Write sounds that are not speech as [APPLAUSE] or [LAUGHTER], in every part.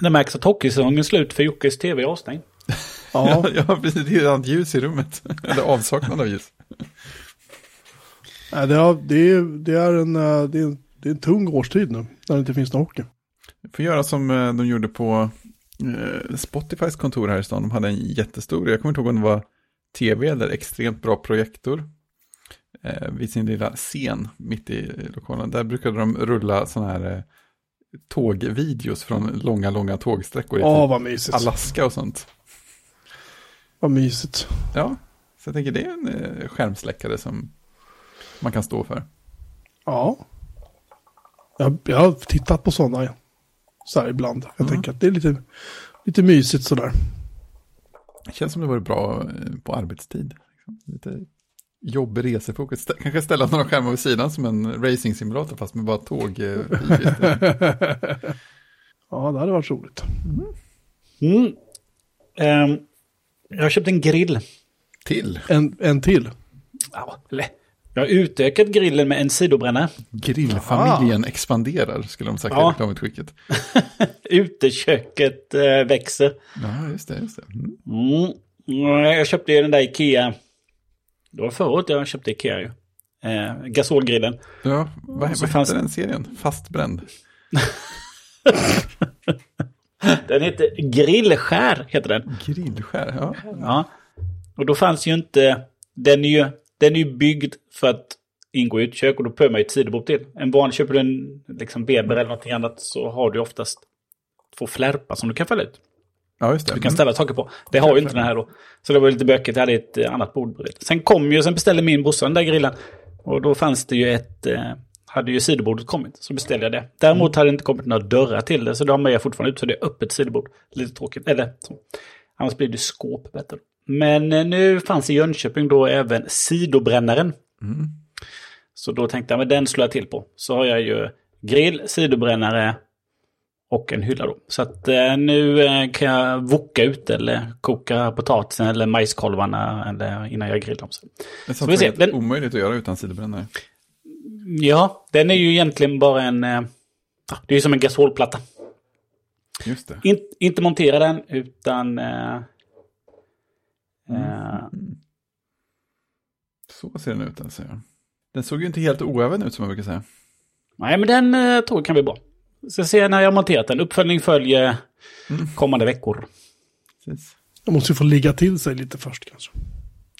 Det märks att hockeysäsongen är slut för Jockes tv är avstängd. [LAUGHS] Ja, ja precis. Det är ett ljus i rummet. [LAUGHS] Eller avsaknad av ljus. Nej, det, är, det, är, det, är en, eh, det, är en, det är en tung årstid nu, när det inte finns någon hockey. Vi får göra som eh, de gjorde på eh, Spotifys kontor här i stan. De hade en jättestor, jag kommer inte ihåg om det var tv eller extremt bra projektor. Vid sin lilla scen mitt i lokalen. Där brukade de rulla sådana här tågvideos från långa, långa tågsträckor. Åh, oh, vad mysigt. Alaska och sånt. Vad mysigt. Ja, så jag tänker det är en skärmsläckare som man kan stå för. Ja. Jag, jag har tittat på sådana så här ibland. Jag mm. tänker att det är lite, lite mysigt sådär. Det känns som det vore bra eh, på arbetstid. Liksom. Lite jobbig resefokus. Kanske ställa några skärmar vid sidan som en racing-simulator fast med bara tåg. Eh, [LAUGHS] ja, det hade varit roligt. Mm. Um, jag har köpt en grill. Till? En, en till? Ja, jag har utökat grillen med en sidobrännare. Grillfamiljen Aha. expanderar, skulle de sagt ja. i reklamutskicket. [LAUGHS] Uteköket äh, växer. Ja, just det. Just det. Mm. Mm. Jag köpte ju den där Ikea. Det var förra året jag köpte Ikea ju. Eh, gasolgrillen. Ja, vad, vad fanns... hette den serien? Fastbränd? [LAUGHS] den heter Grillskär, heter den. Grillskär, ja. ja. Och då fanns ju inte... Den är ju den är ju byggd för att ingå i ett kök och då behöver man ju ett sidobord till. En vanlig, köper du en liksom Beber eller någonting annat så har du oftast två flärpar som du kan fälla ut. Ja, just det. Du kan ställa saker på. Det har ju inte den här då. Så det var lite bökigt. Jag hade ett eh, annat bord bredvid. Sen kom ju, sen beställde min brorsa den där grillen. Och då fanns det ju ett, eh, hade ju sidobordet kommit. Så beställde jag det. Däremot hade det inte kommit några dörrar till det. Så de är jag fortfarande ut. Så det är öppet sidobord. Lite tråkigt. Eller så. Annars blir det skåp bättre. Men eh, nu fanns i Jönköping då även sidobrännaren. Mm. Så då tänkte jag, men den slår jag till på. Så har jag ju grill, sidobrännare och en hylla då. Så att eh, nu eh, kan jag voka ut eller koka potatisen eller majskolvarna eller innan jag grillar dem. Så, det så vi ser. Den... omöjligt att göra utan sidobrännare. Ja, den är ju egentligen bara en... Eh, det är ju som en gasolplatta. Just det. In, inte montera den utan... Eh, Mm. Så ser den ut alltså. Den såg ju inte helt oäven ut som man brukar säga. Nej, men den tror jag kan bli bra. Så se när jag har monterat den. Uppföljning följer mm. kommande veckor. Precis. Jag måste ju få ligga till sig lite först kanske.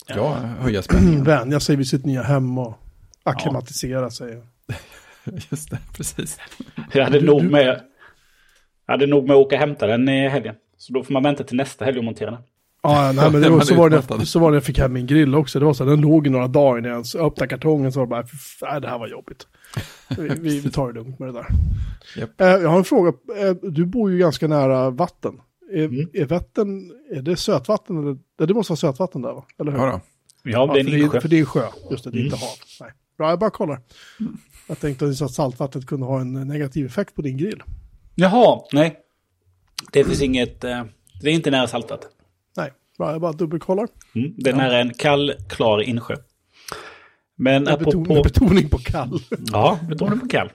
Ja, höja spänningen. [CLEARS THROAT] Vänja sig vid sitt nya hem och akklimatisera ja. sig. [LAUGHS] Just det, precis. Jag hade, nog med, jag hade nog med att åka och hämta den i helgen. Så då får man vänta till nästa helg och montera den. Ja, nej, men [LAUGHS] det var, så, var det, så var det jag fick hem min grill också. Det var så här, den låg i några dagar innan jag öppnade kartongen så var det bara, nej det här var jobbigt. Vi, vi, vi tar det lugnt med det där. Yep. Eh, jag har en fråga, eh, du bor ju ganska nära vatten. Är, mm. är Vättern, är det sötvatten? Eller, det måste vara sötvatten där va? Eller hur? Ja, då. ja, det är en insjö. För det är sjö, just det, det är inte mm. hav. Nej. Bra, jag bara kollar. Mm. Jag tänkte att saltvattnet kunde ha en negativ effekt på din grill. Jaha, nej. Det finns inget, eh, det är inte nära saltvatten. Bra, jag bara dubbelkollar. Mm, den är en kall, klar insjö. Men med, apropå... beton, med betoning på kall. [LAUGHS] ja, betoning på kall.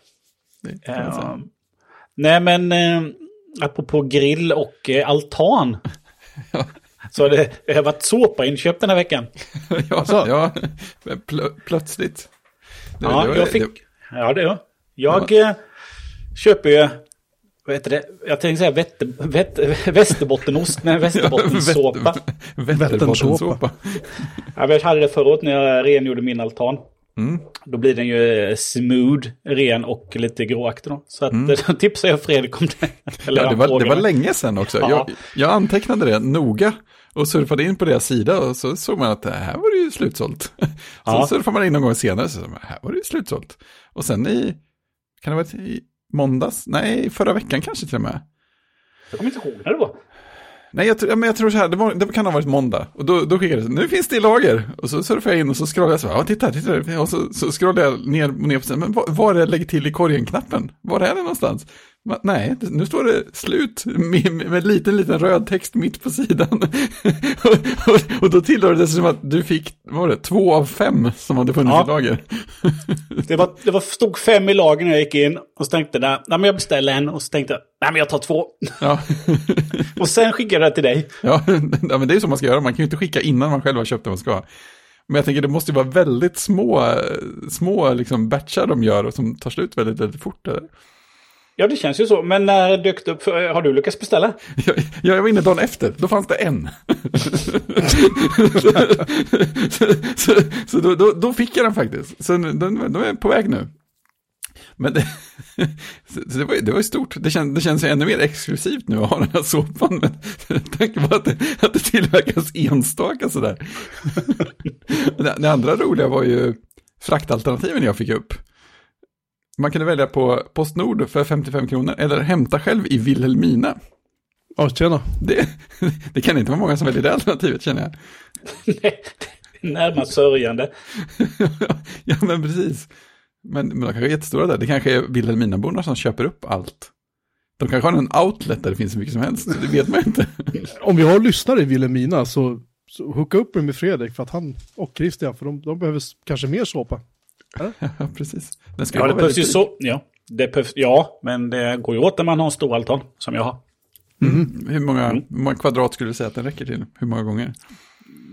Uh, nej, men uh, apropå grill och uh, altan. Så det, det har varit såpainköp den här veckan. [LAUGHS] ja, alltså. ja plö plötsligt. Det, ja, det var, jag fick... Det... Ja, det var. Jag ja. köper ju vad heter det? Jag tänkte säga vätter, vätter, västerbottenost, nej västerbottenssåpa. Vätternsåpa. [LAUGHS] ja, jag hade det året när jag rengjorde min altan. Mm. Då blir den ju eh, smooth, ren och lite gråaktig då. Så att, mm. [LAUGHS] då tipsar jag Fredrik om det. ja, det, var, det var länge sedan också. Ja. Jag, jag, antecknade det noga och surfade in på deras sida och så såg man att det här var det ju slutsålt. [LAUGHS] Så ja. surfade man in någon gång senare och så här var det ju slutsålt. Och sen i, kan det vara i måndags? Nej, förra veckan kanske till och med. Jag kommer inte ihåg när det var. Nej, jag, men jag tror så här, det, var, det kan ha varit måndag. Och då, då skickade jag nu finns det i lager. Och så surfade jag in och så scrollade jag så här, ja titta, titta. Och så, så scrollade jag ner, ner på sidan, men var, var är lägg till i korgen-knappen? Var är den någonstans? Va? Nej, nu står det slut med, med en liten, liten röd text mitt på sidan. [LAUGHS] och, och, och, då tillhör det som att du fick, var det, två av fem som hade funnits ja. i lager. [LAUGHS] det, var, det var, stod fem i lager när jag gick in och så tänkte jag, nej men jag beställer en och så tänkte jag, nej men jag tar två. Ja. [LAUGHS] och sen skickade jag det till dig. Ja, ja, men det är så man ska göra, man kan ju inte skicka innan man själv har köpt det man ska. Men jag tänker det måste ju vara väldigt små, små liksom batchar de gör och som tar slut väldigt, väldigt fort. Eller? Ja, det känns ju så. Men när dök det upp? Eh, har du lyckats beställa? Ja, jag var inne dagen efter. Då fanns det en. så, så då, då, då, fick jag den faktiskt. Så de, de är på väg nu. Men det, det, var, det var ju stort. Det, kän, det känns ju ännu mer exklusivt nu att ha den här såpan. Men tänk på att det, att det tillverkas enstaka sådär. det, det andra roliga var ju fraktalternativen jag fick upp. Man kunde välja på Postnord för 55 kronor eller hämta själv i Vilhelmina. Ja, tjena. Det, det kan inte vara många som väljer det alternativet känner jag. Nej, [LAUGHS] närmast sörjande. [LAUGHS] ja, men precis. Men, men de kanske är jättestora där. Det kanske är Vilhelminaborna som köper upp allt. De kanske har en outlet där det finns så mycket som helst. Det vet man inte. [LAUGHS] Om vi har lyssnare i Vilhelmina så, så hooka upp med Fredrik för att han och Christian, för de, de behöver kanske mer såpa. [LAUGHS] Ja, precis. Den ska ja, det behövs ju så. Ja, det behövs, ja, men det går ju åt när man har en stor altan, som jag har. Mm. Hur, många, mm. hur många kvadrat skulle du säga att den räcker till? Hur många gånger?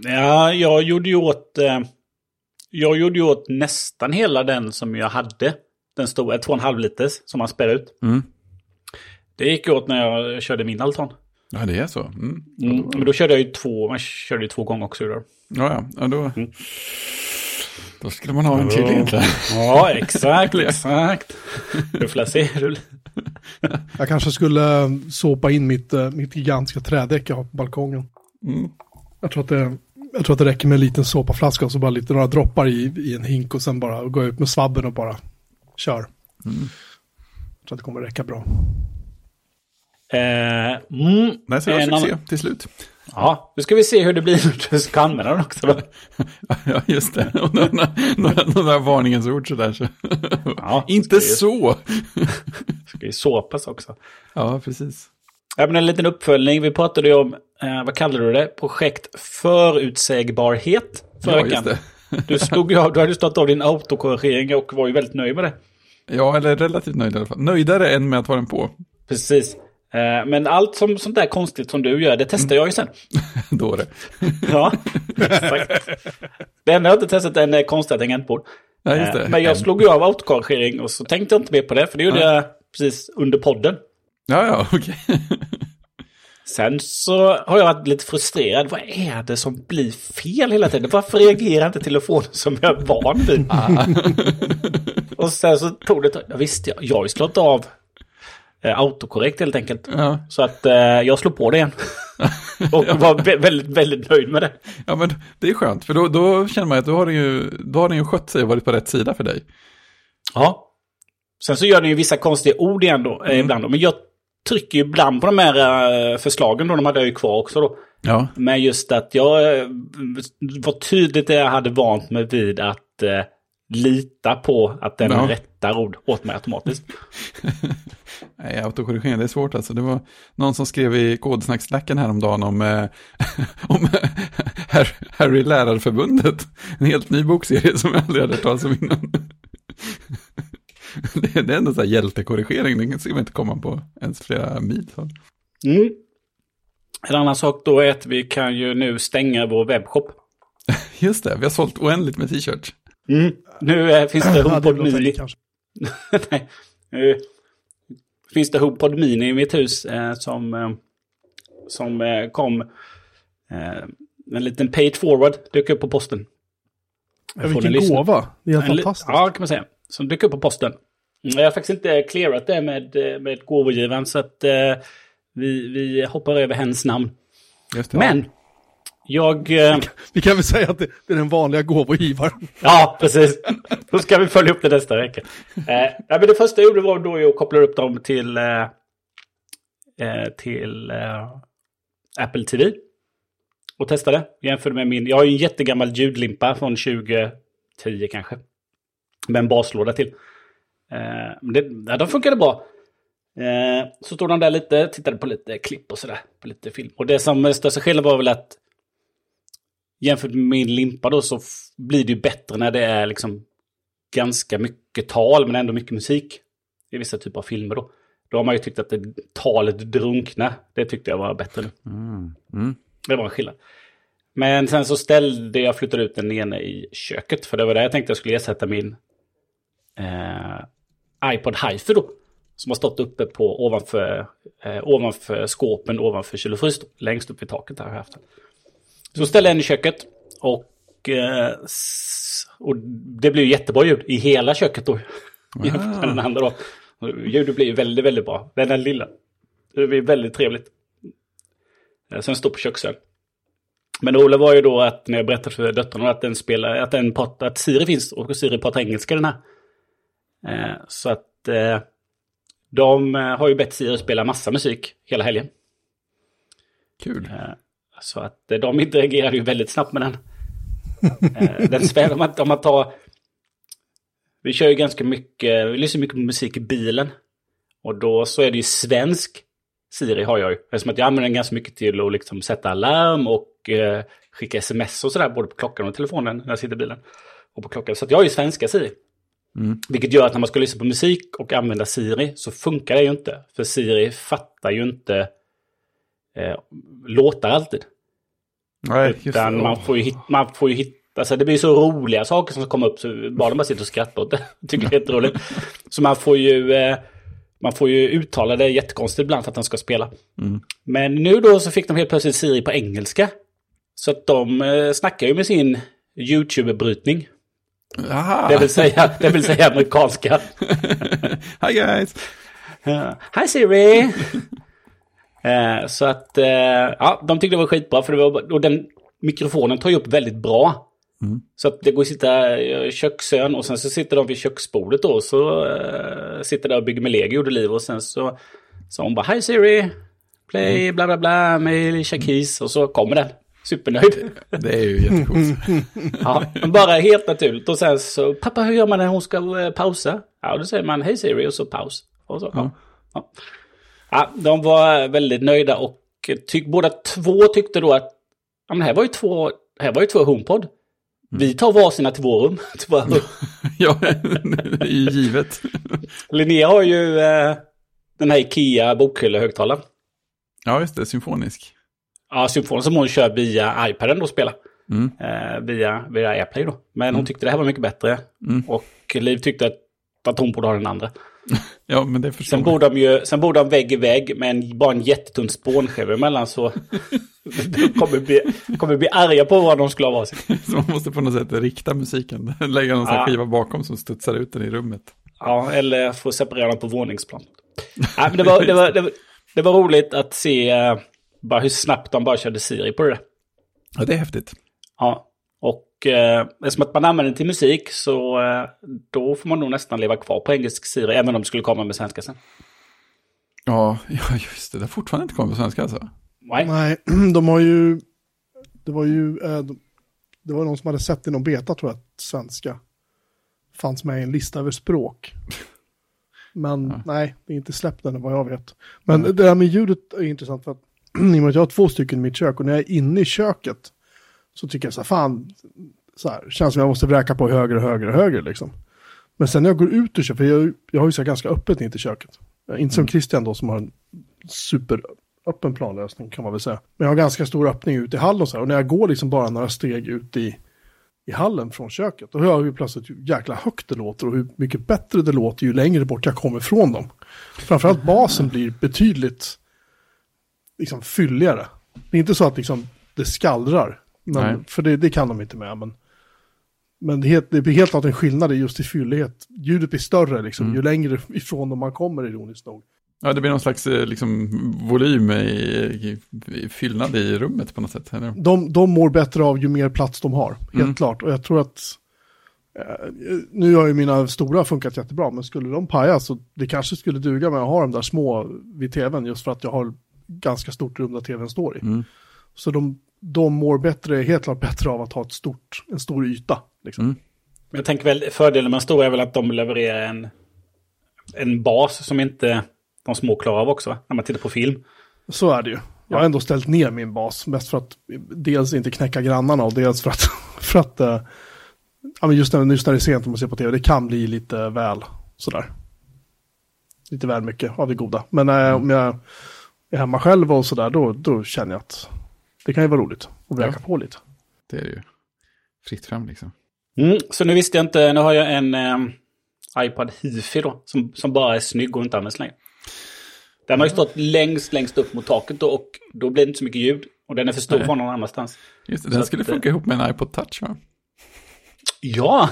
Ja, jag gjorde ju åt... Eh, jag gjorde ju åt nästan hela den som jag hade. Den stora, 2,5 liters som man spär ut. Mm. Det gick åt när jag körde min altan. Ja, det är så. Mm. Mm, men då körde jag ju två, man körde ju två gånger också. Då. Ja, ja. ja då... Mm. Då skulle man ha en till egentligen. Ja, exakt, [LAUGHS] exakt. Du får se. Jag kanske skulle eh, såpa in mitt, eh, mitt gigantiska trädäck jag har på balkongen. Mm. Jag, tror att det, jag tror att det räcker med en liten såpaflaska och så bara lite några droppar i, i en hink och sen bara gå ut med svabben och bara kör. Mm. Jag tror att det kommer räcka bra. Eh, mm, Nej, så det var succé till slut. Ja, nu ska vi se hur det blir när [LAUGHS] du ska använda den också då. ja, just det. Och några, några, några varningens ord sådär. Så. Ja, Inte ju, så! [LAUGHS] ska ju såpas också. Ja, precis. Ja, men en liten uppföljning. Vi pratade ju om, eh, vad kallade du det? Projekt förutsägbarhet förra ja, veckan. Du, stod, ja, du hade stått av din autokorrigering och var ju väldigt nöjd med det. Ja, eller relativt nöjd i alla fall. Nöjdare än med att ha den på. Precis. Eh, men allt som, sånt där konstigt som du gör, det testar jag ju sen. [LAUGHS] Då det. [LAUGHS] ja, exakt. Det enda jag inte testat är en konstiga tangentbord. Ja. Eh, men jag slog ju av autokorrigering och så tänkte jag inte mer på det, för det gjorde ja. jag precis under podden. Ja, ja, okej. Okay. [LAUGHS] Sen så har jag varit lite frustrerad. Vad är det som blir fel hela tiden? Varför reagerar inte telefonen som jag är van vid? Ah. och sen så tog det... Visst, jag, jag har ju slått av eh, autokorrekt helt enkelt. Ja. Så att eh, jag slog på det igen. [LAUGHS] och var väldigt, väldigt nöjd med det. Ja, men det är skönt, för då, då känner man att då har, den ju, då har den ju skött sig och varit på rätt sida för dig. Ja. Sen så gör den ju vissa konstiga ord igen då, eh, mm. ibland. Då. Men jag trycker ju ibland på de här uh, förslagen då, de hade jag ju kvar också då. Ja. Men just att jag var tydligt det jag hade vant mig vid att uh, lita på att den ja. rättar ord åt mig automatiskt. [LAUGHS] Nej, autokorrigering, det är svårt alltså. Det var någon som skrev i kodsnacksläcken häromdagen om, eh, [LAUGHS] om Harry Lärarförbundet. En helt ny bokserie som jag aldrig hade hört talas om innan. [LAUGHS] det, är, det är ändå så här hjältekorrigering, det ska man inte komma på ens flera mil. Så. Mm. En annan sak då är att vi kan ju nu stänga vår webbshop. Just det, vi har sålt oändligt med t-shirts. Mm. Nu äh, finns det HomePod Mini. [LAUGHS] Nej. Nu finns det HomePod Mini i mitt hus eh, som, eh, som eh, kom eh, en liten page forward dök upp på posten. Ja, vilken gåva. Det är fantastiskt. Ja, kan man säga. Som dök upp på posten. Mm, jag har faktiskt inte clearat det med, eh, med gåvogivaren så att eh, vi, vi hoppar över hens namn. Men jag... Eh... Vi kan väl säga att det, är den vanliga gåvogivaren. Ja, precis. Då ska vi följa upp det nästa vecka. Eh, men det första jag gjorde var då att koppla upp dem till, eh, eh till eh, Apple TV. Och testade. Jämförde med min... Jag har ju en jättegammal ljudlimpa från 2010 kanske. Med en baslåda till. Eh, det, ja, de funkade bra. Så stod de där lite, tittade på lite klipp och sådär, på lite film. Och det som största skillnaden var väl att jämfört med min limpa då så blir det ju bättre när det är liksom ganska mycket tal men ändå mycket musik. I vissa typer av filmer då. Då har man ju tyckt att det, talet drunkna, det tyckte jag var bättre nu. Mm. Mm. Det var en skillnad. Men sen så ställde jag, flyttade ut den ene i köket. För det var där jag tänkte jag skulle ersätta min eh, iPod Hi-Fi då. Som har stått uppe på ovanför, eh, ovanför skåpen, ovanför kyl och frys. Längst upp vid taket där har jag haft den. Så ställde jag den i köket. Och, eh, och det blev jättebra ljud i hela köket då. [LAUGHS] Jämfört med den andra då. Ljudet blir väldigt, väldigt bra. Den där lilla. Det blir väldigt trevligt. Eh, sen står på köksön. Men det roliga var ju då att när jag berättade för döttrarna att den spelar, att, den pratar, att Siri finns och Siri pratar engelska den här. Eh, så att eh, de har ju bett Siri spela massa musik hela helgen. Kul. Eh, så att eh, de interagerade ju väldigt snabbt med den. Eh, den spelar, om man, om man tar... Vi kör ju ganska mycket, vi lyssnar mycket på musik i bilen. Och då så är det ju svensk Siri har jag ju. Eftersom att jag använder den ganska mycket till att liksom sätta alarm och eh, skicka sms och sådär. Både på klockan och telefonen när jag sitter i bilen. Och på klockan. Så att jag har ju svenska Siri. Mm. Vilket gör att när man ska lyssna på musik och använda Siri så funkar det ju inte. För Siri fattar ju inte eh, låtar alltid. Nej, Utan man får ju hitta, man får ju hitta Alltså det blir så roliga saker som kommer upp så bara man sitter och skrattar åt det. [LAUGHS] Tycker det är jätteroligt. Så man får ju... Eh, man får ju uttala det jättekonstigt ibland för att den ska spela. Mm. Men nu då så fick de helt plötsligt Siri på engelska. Så att de eh, snackar ju med sin YouTube-brytning. Det vill säga, det vill säga amerikanska. [LAUGHS] Hi guys! Uh, Hi Siri! [LAUGHS] uh, så att, uh, ja, de tyckte det var skitbra för det var, och den mikrofonen tar ju upp väldigt bra. Mm. Så att det går att sitta i köksön och sen så sitter de vid köksbordet då. Så uh, sitter där och bygger med lego och liv och sen så sa hon bara Hi Siri, play mm. bla bla bla med Alicia Keys och så kommer den. Supernöjd. [LAUGHS] Det är ju jättecoolt. [LAUGHS] ja, bara helt naturligt. Och sen så, pappa hur gör man när hon ska eh, pausa? Ja, då säger man hej Siri och så paus. Och så, ja. Ja. Ja. de var väldigt nöjda och tyck, båda två tyckte då att ja, men här var ju två, här var ju två HomePod. Vi tar varsina till vår rum. [LAUGHS] [LAUGHS] ja, det är ju givet. [LAUGHS] Linnea har ju eh, den här Ikea bokhyllehögtalaren. Ja, just det, symfonisk. Ja, symfon som hon kör via iPaden då spelar. Mm. Eh, via, via AirPlay då. Men mm. hon tyckte det här var mycket bättre. Mm. Och Liv tyckte att, att hon borde ha den andra. Ja, men det förstår sen borde, de ju, sen borde de vägg i vägg med en, bara en jättetunn spånskiva emellan så de kommer bli, kommer bli arga på vad de skulle ha varit. [LAUGHS] så man måste på något sätt rikta musiken, [LAUGHS] lägga någon ja. skiva bakom som studsar ut den i rummet. Ja, eller få separera dem på våningsplan. [LAUGHS] Nej, men det, var, det, var, det, var, det var roligt att se uh, bara hur snabbt de bara körde Siri på det. Ja, det är häftigt. Ja, och eh, eftersom att man använder den till musik så eh, då får man nog nästan leva kvar på engelsk Siri, även om det skulle komma med svenska sen. Ja, [LAUGHS] ja just det. Det har fortfarande inte kommit på svenska alltså. Nej. Nej, [CLEARS THROAT] de har ju... Det var ju... Eh, det var någon som hade sett i någon beta tror jag att svenska fanns med i en lista över språk. Men ja. nej, det är inte släppt än vad jag vet. Men mm. det där med ljudet är intressant för att [CLEARS THROAT] i och med att jag har två stycken i mitt kök och när jag är inne i köket så tycker jag så här, fan, så här, känns som jag måste vräka på högre och högre och högre liksom. Men sen när jag går ut ur köket, för jag, jag har ju så här ganska öppet in till köket. Inte som mm. Christian då som har en superöppen planlösning kan man väl säga. Men jag har ganska stor öppning ut i hallen och så här. Och när jag går liksom bara några steg ut i, i hallen från köket, då hör jag ju plötsligt hur jäkla högt det låter och hur mycket bättre det låter ju längre bort jag kommer från dem. Framförallt basen blir betydligt liksom fylligare. Det är inte så att liksom, det skallrar, men, för det, det, kan de inte med. Men, men det, helt, det blir helt klart en skillnad just i fyllighet. Ljudet blir större liksom, mm. ju längre [LAUGHS] ifrån dem man kommer ironiskt nog. Ja, det blir någon slags eh, liksom, volym i, i, i fyllnad i rummet på något sätt. Eller? De, de mår bättre av ju mer plats de har, helt mm. klart. Och jag tror att, eh, nu har ju mina stora funkat jättebra, men skulle de paja så det kanske skulle duga med att ha de där små vid tvn, just för att jag har ganska stort rum där tvn står i. Mm. Så de, de mår bättre, helt klart bättre av att ha ett stort, en stor yta. Liksom. Mm. Jag tänker väl fördelen med en stor är väl att de levererar en, en bas som inte de små klarar av också, va? när man tittar på film. Så är det ju. Jag har ändå ställt ner min bas, mest för att dels inte knäcka grannarna och dels för att, [LAUGHS] för att ja, men just, när, just när det är sent och man ser på tv, det kan bli lite väl sådär. Lite väl mycket av det goda. Men mm. om jag är hemma själv och sådär, då, då känner jag att det kan ju vara roligt att vräka ja. på lite. Det är det ju. Fritt fram liksom. Mm, så nu visste jag inte, nu har jag en um, iPad Hifi då, som, som bara är snygg och inte används längre. Den har ju stått längst, längst upp mot taket då, och då blir det inte så mycket ljud. Och den är för stor för någon annanstans. Just det, den skulle att, funka ihop med en iPod Touch va? Ja!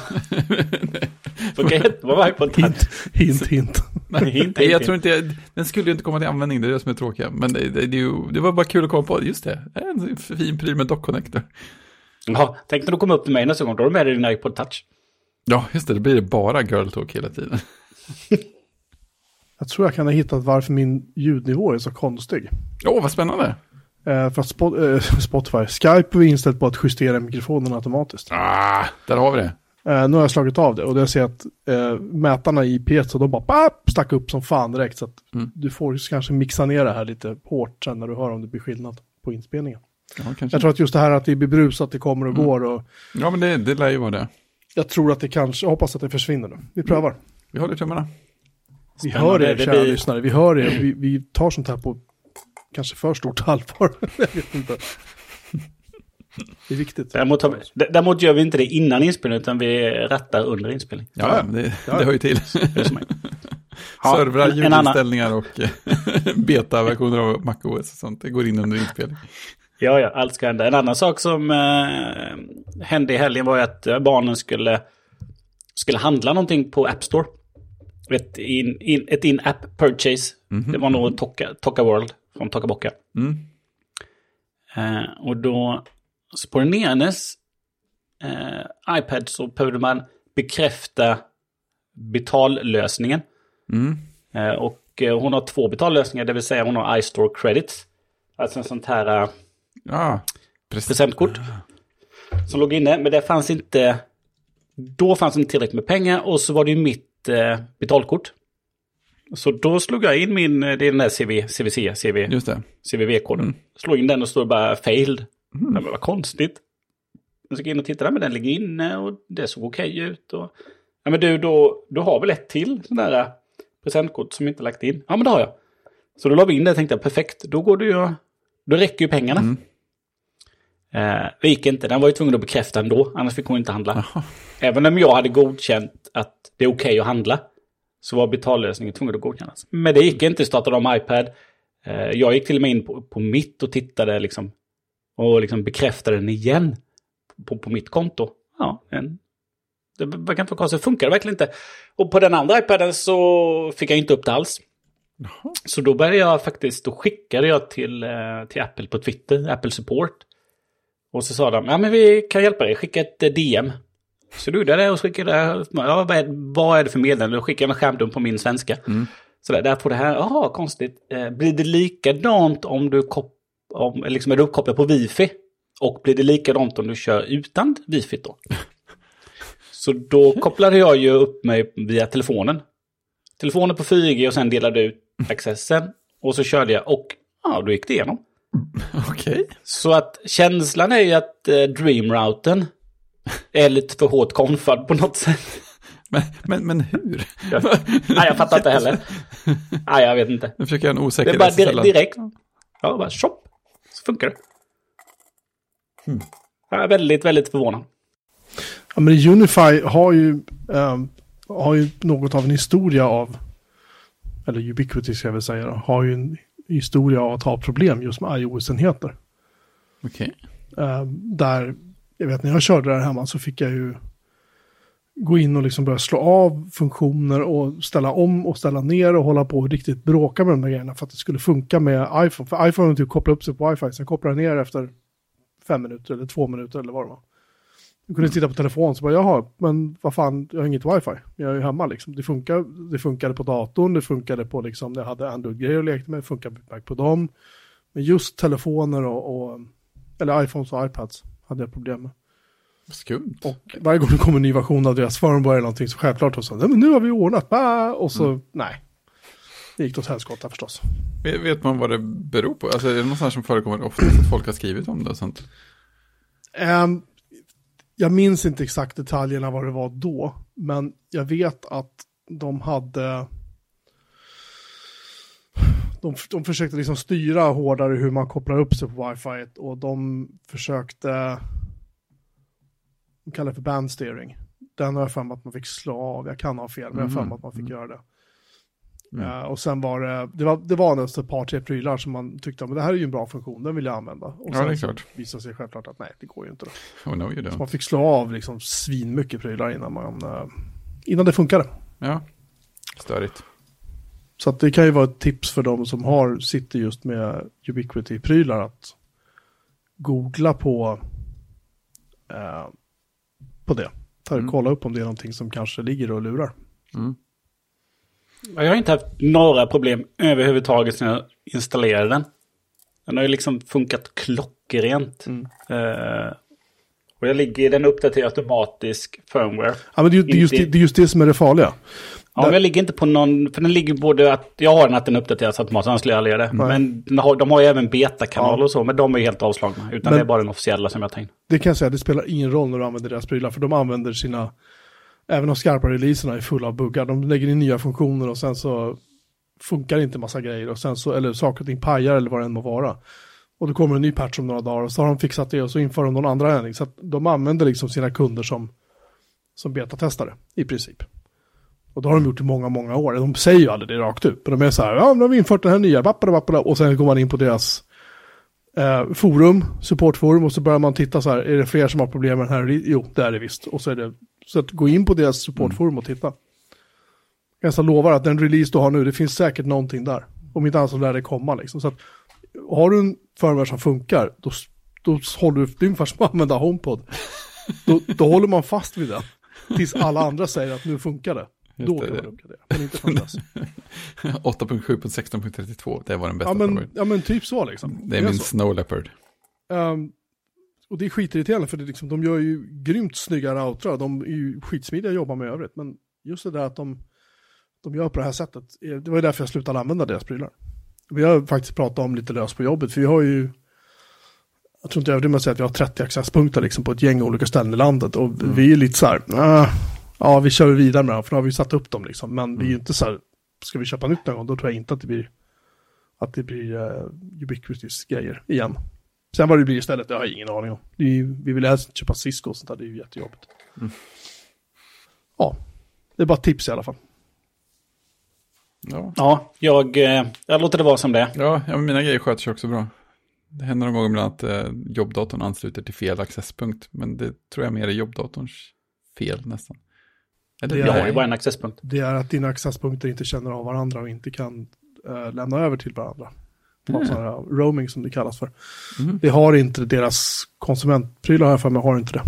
Funkar jättebra med iPod Touch. Hint, hint, hint. Hint, hint, jag tror inte, den skulle ju inte komma till användning, det är det som är tråkiga. Men det, det, det, det var bara kul att komma på, just det, en fin pryl med dock-connector. Ja, tänk när du kommer upp till mig nästa gång, då har du med dig din iPod Touch. Ja, just det, då blir det bara girl talk hela tiden. Jag tror jag kan ha hittat varför min ljudnivå är så konstig. Åh, oh, vad spännande. Eh, för att Spot äh, [LAUGHS] Spotify, Skype är inställt på att justera mikrofonen automatiskt. Ah, där har vi det. Eh, nu har jag slagit av det och jag ser att eh, mätarna i P1 de bara bap, stack upp som fan direkt. Så att mm. du får kanske mixa ner det här lite hårt sen när du hör om det blir skillnad på inspelningen. Ja, jag tror att just det här att det blir brusat, det kommer och mm. går. Och... Ja, men det, det lär ju vara det. Jag tror att det kanske, jag hoppas att det försvinner nu. Vi prövar. Mm. Vi håller tummarna. Vi hör er, kära blir... lyssnare. Vi hör er. Vi, vi tar sånt här på kanske för stort [LAUGHS] allvar. jag vet inte. Det är viktigt. Däremot, har, däremot gör vi inte det innan inspelning, utan vi rattar under inspelning. Ja, det, det hör ju till. [LAUGHS] ja, Servrar, ljudinställningar och [LAUGHS] beta-versioner av MacOS och sånt. Det går in under inspelning. Ja, ja, allt ska hända. En annan sak som eh, hände i helgen var ju att barnen skulle, skulle handla någonting på App Store ett in-app in, ett in purchase. Mm -hmm. Det var nog Tokka, Tokka World från Tokka Bocka. Mm. Uh, och då, så på den enes uh, iPad så behövde man bekräfta betallösningen. Mm. Uh, och hon har två betallösningar, det vill säga hon har iStore Credits. Alltså en sånt här ja, presentkort. Som låg inne, men det fanns inte... Då fanns det inte tillräckligt med pengar och så var det ju mitt eh, betalkort. Så då slog jag in min, det är den där CV, CVC, CV, CVV-koden. Mm. Slog in den och står bara failed. Mm. Men vad konstigt. Jag ska in och titta, men den ligger inne och det såg okej okay ut. Och... Ja men du, då, du har väl ett till sån där eh, presentkort som inte lagt in? Ja men det har jag. Så då la vi in det och tänkte jag perfekt, då går det ju, då räcker ju pengarna. Mm. Eh, det gick inte, den var ju tvungen att bekräfta ändå, annars fick hon inte handla. Aha. Även om jag hade godkänt att det är okej okay att handla, så var betallösningen tvungen att godkännas. Men det gick inte, startade om iPad. Eh, jag gick till och med in på, på mitt och tittade liksom, och liksom bekräftade den igen på, på mitt konto. Ja, en, det verkar inte vara konstigt, det funkar verkligen inte. Och på den andra iPaden så fick jag inte upp det alls. Jaha. Så då började jag faktiskt, då skickade jag till, eh, till Apple på Twitter, Apple Support. Och så sa de, ja men vi kan hjälpa dig, skicka ett eh, DM. Så du gjorde det och skickade, ja, vad, är, vad är det för meddelande? Då skickade jag en skärmdump på min svenska. Mm. Så där, där på det här, jaha konstigt. Eh, blir det likadant om du kop, om, liksom är du uppkopplad på wifi? Och blir det likadant om du kör utan wifi då? [LAUGHS] Så då kopplade jag ju upp mig via telefonen. Telefonen på 4G och sen delade ut accessen. Och så körde jag och ja, då gick det igenom. [LAUGHS] Okej. Okay. Så att känslan är ju att eh, Dreamrouten är lite för hårt konfad på något sätt. [LAUGHS] Men, men, men hur? Ja. Nej, jag fattar inte heller. Nej, jag vet inte. Nu försöker jag en osäker Det är bara dir direkt. Ja, bara shop. Funkar det. Hmm. Jag är väldigt, väldigt förvånad. Ja, men Unify har ju, um, har ju något av en historia av, eller Ubiquity ska jag väl säga, har ju en historia av att ha problem just med iOS-enheter. Okej. Okay. Uh, där, jag vet när jag körde där hemma så fick jag ju gå in och liksom börja slå av funktioner och ställa om och ställa ner och hålla på och riktigt bråka med de där grejerna för att det skulle funka med iPhone. För iPhone typ koppla upp sig på wifi, sen kopplar ner efter fem minuter eller två minuter eller vad det var. Du kunde titta på telefon så bara, jaha, men vad fan, jag har inget wifi. Jag är ju hemma liksom. Det, funkar, det funkade på datorn, det funkade på liksom, jag hade Android-grejer och lekte med, det funkade på dem. Men just telefoner och, och, eller iPhones och iPads hade jag problem med. Skumt. Och varje gång det kommer en ny version av deras firmware eller någonting så självklart och så, nej men nu har vi ordnat, bah! och så, mm. nej. det gick åt helskotta förstås. Vet man vad det beror på? Alltså är det någonstans som förekommer ofta att folk har skrivit om det och sånt? Um, jag minns inte exakt detaljerna vad det var då, men jag vet att de hade de, de försökte liksom styra hårdare hur man kopplar upp sig på wifi och de försökte, de kallar det för bandsteering. Den har jag för mig att man fick slå av, jag kan ha fel, men jag har för mig att man fick mm. göra det. Mm. Uh, och sen var det, det var, det var ett par, tre prylar som man tyckte, men det här är ju en bra funktion, den vill jag använda. Och ja, klart. visade sig självklart att nej, det går ju inte då. Oh, no, you don't. Så man fick slå av liksom svinmycket prylar innan, man, uh, innan det funkade. Ja, störigt. Så att det kan ju vara ett tips för de som har, sitter just med Ubiquity-prylar att googla på, eh, på det. Ta, mm. Kolla upp om det är någonting som kanske ligger och lurar. Mm. Jag har inte haft några problem överhuvudtaget när jag installerade den. Den har ju liksom funkat klockrent. Mm. Uh, och jag ligger, den uppdaterar automatisk firmware. Ja, men det, det, är just, det, det är just det som är det farliga. Ja, men jag ligger inte på någon, för den ligger både att, jag har den att den uppdateras automatiskt, annars skulle jag aldrig göra det. Men de har, de har ju även betakanaler ja. och så, men de är helt avslagna. Utan men, det är bara den officiella som jag tänkt. Det kan jag säga, det spelar ingen roll när du använder deras prylar, för de använder sina, även de skarpa releaserna är fulla av buggar. De lägger in nya funktioner och sen så funkar inte massa grejer och sen så, eller saker och ting pajar eller vad det än må vara. Och då kommer en ny patch om några dagar och så har de fixat det och så inför de någon andra ändring. Så att de använder liksom sina kunder som, som betatestare i princip. Och det har de gjort i många, många år. De säger ju aldrig det rakt ut. Men de är så här, ja, nu har vi infört den här nya, bappara, bappara, och sen går man in på deras eh, forum, supportforum, och så börjar man titta så här, är det fler som har problem med den här? Jo, det är det visst. Och så är det, så att gå in på deras supportforum och titta. Jag nästan lovar att den release du har nu, det finns säkert någonting där. Om inte annat så lär det komma liksom. Så att, har du en firmware som funkar, då, då håller du, det är ungefär som att använda HomePod. då, då håller man fast vid den. Tills alla andra säger att nu funkar det. Då kan man uppgradera, men inte förrän dess. 8.7.16.32, det var den bästa. Ja men, ja, men typ så liksom. Det är, min så. Snow Leopard. Um, och det är skitirriterande för det liksom, de gör ju grymt snygga routrar. De är ju skitsmidiga att jobba med i övrigt. Men just det där att de, de gör på det här sättet. Det var ju därför jag slutade använda deras prylar. Vi har faktiskt pratat om lite löst på jobbet. För vi har ju, jag tror inte jag överdriver att säga att vi har 30 accesspunkter liksom på ett gäng olika ställen i landet. Och mm. vi är lite så här, äh, ja vi kör vidare med dem, för nu har vi satt upp dem liksom. Men mm. vi är ju mm. inte så här, ska vi köpa nytt någon gång, då tror jag inte att det blir, att det blir uh, ubiquitous grejer igen. Sen vad det blir istället, det har jag ingen aning om. Är, vi vill helst köpa Cisco och sånt där, det är ju jättejobbigt. Mm. Ja, det är bara tips i alla fall. Ja, ja jag, eh, jag låter det vara som det Ja, ja mina grejer sköter sig också bra. Det händer någon gång ibland att eh, jobbdatorn ansluter till fel accesspunkt, men det tror jag mer är jobbdatorns fel nästan. Eller det jag har ju bara en accesspunkt. Det är att dina accesspunkter inte känner av varandra och inte kan äh, lämna över till varandra. Mm. Här roaming som det kallas för. Mm. Det har inte deras konsumentprylar här för mig, har inte det.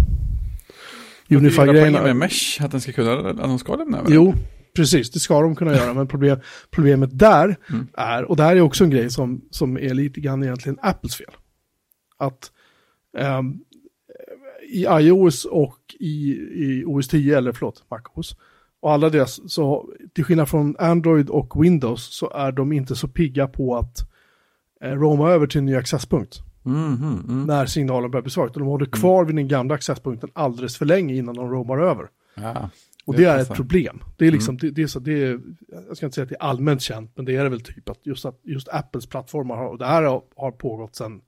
Unify-grejerna. med Mesh, att den ska kunna, att de ska lämna över? Jo, precis, det ska de kunna göra. Men problem, problemet där mm. är, och det här är också en grej som, som är lite grann egentligen Apples fel. Att um, i iOS och i, i OS 10, eller förlåt, MacOS, och alla deras, så till skillnad från Android och Windows så är de inte så pigga på att eh, roma över till en ny accesspunkt. Mm, mm, mm. När signalen börjar bli svagt. De håller kvar vid den gamla accesspunkten alldeles för länge innan de romar över. Ja, och det, det är ett problem. Det är liksom, mm. det, det, är så, det är, jag ska inte säga att det är allmänt känt, men det är det väl typ att just, att just Apples plattformar har, och det här har, har pågått sedan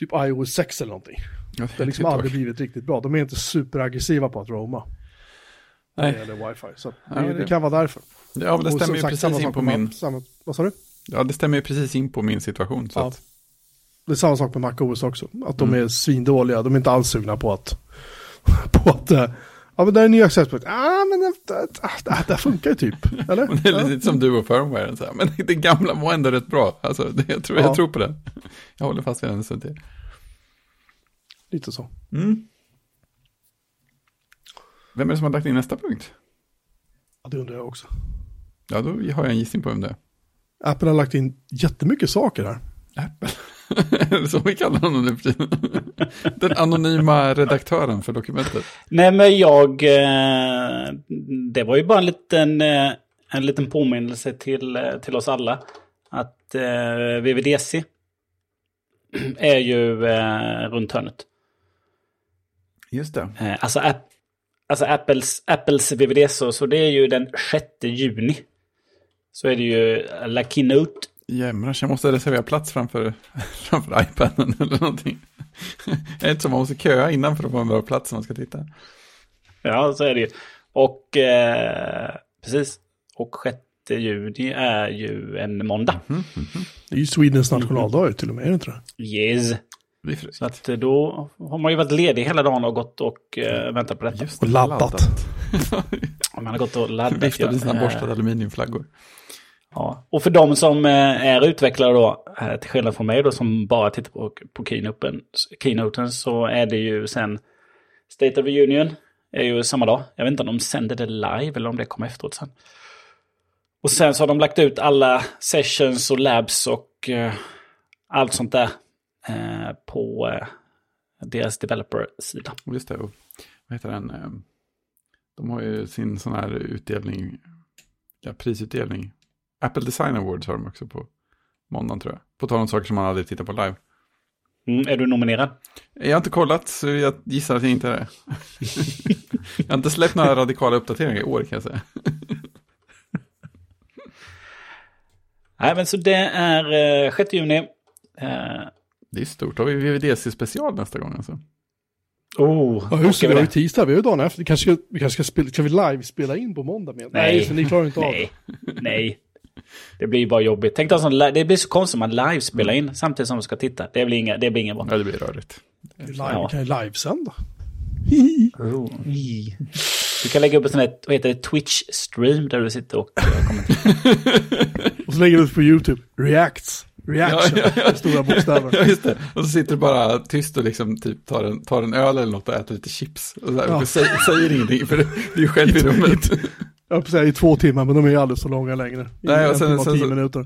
typ iOS 6 eller någonting. Ja, det har liksom aldrig blivit riktigt bra. De är inte superaggressiva på att roma. Nej. Eller wifi. Så ja, det, det, kan vara därför. Ja, men det stämmer ju precis in på min... Samma, vad sa du? Ja, det stämmer ju precis in på min situation. Så ja. att... Det är samma sak med MacOS också. Att de mm. är svindåliga. De är inte alls sugna på att... [LAUGHS] på att uh, Ja men det är en ny accesspunkt. Ah men det, det, det, det funkar ju typ. Eller? [LAUGHS] det är lite som du och firmware. Så här. Men det gamla var ändå rätt bra. Alltså, det, jag, tror, ja. jag tror på det. Jag håller fast vid den så till. Lite så. Mm. Vem är det som har lagt in nästa punkt? Ja, det undrar jag också. Ja, då har jag en gissning på vem det är. Apple har lagt in jättemycket saker här. Apple? [LAUGHS] så vi kallar honom nu för [LAUGHS] Den anonyma redaktören för dokumentet. Nej, men jag... Eh, det var ju bara en liten... Eh, en liten påminnelse till, eh, till oss alla. Att VVDC är ju runt hörnet. Just det. Alltså, alltså Apples, Apples VVDC, så det är ju den 6 juni. Så är det ju La Keynote. Jämrars, jag måste reservera plats framför, [LAUGHS] framför iPaden eller någonting. det är inte som man måste köa innan för att få en bra plats när man ska titta. Ja, så är det ju. Och eh, precis. Och 6 juni är ju en måndag. Mm, mm, mm. Det är ju Swedens nationaldag till och med, är det inte det? Yes. Så att eh, då har man ju varit ledig hela dagen och gått och uh, väntat på detta. Just och laddat. man har gått och laddat. Viftade sina borstade aluminiumflaggor. Ja, och för de som eh, är utvecklare då, eh, till skillnad från mig då som bara tittar på, på keynoten, keynoten så är det ju sen State of the Union är ju samma dag. Jag vet inte om de sänder det live eller om det kommer efteråt sen. Och sen så har de lagt ut alla sessions och labs och uh, allt sånt där uh, på uh, deras developer-sida. Just det, och vad heter den? De har ju sin sån här utdelning, ja, prisutdelning. Apple Design Awards har de också på måndagen tror jag. På tal om saker som man aldrig tittar på live. Mm, är du nominerad? Jag har inte kollat, så jag gissar att jag inte är det. [LAUGHS] jag har inte släppt några radikala uppdateringar i år kan jag säga. [LAUGHS] Nej, men så det är eh, 6 juni. Eh, det är stort. Då har vi VVDC special nästa gång alltså. Oh, ja, hur ska vi ha tisdag? Vi har ju dagen efter. Kanske vi kanske ska, spela, ska vi live spela in på måndag med? Nej, nej så ni klarar inte nej, av det. Nej, det blir bara jobbigt. Tänk dig det blir så konstigt om man live spelar in samtidigt som man ska titta. Det blir inga, det blir inga bra. Ja, det blir rörigt. Live, ja. kan ju livesända. Oh. Du kan lägga upp en sån här, vad heter det, Twitch-stream där du sitter och kommenterar. [LAUGHS] och så lägger du upp på YouTube, reacts. Reaction, ja, ja, ja. stora bokstäver. Ja, just det. Och så sitter du bara tyst och liksom typ tar en, tar en öl eller något och äter lite chips. Och, så här, ja. och säger, säger ingenting för du är själv i rummet. Jag säga i två timmar, men de är ju alldeles så långa längre. Nej, och sen, sen, sen, minuter.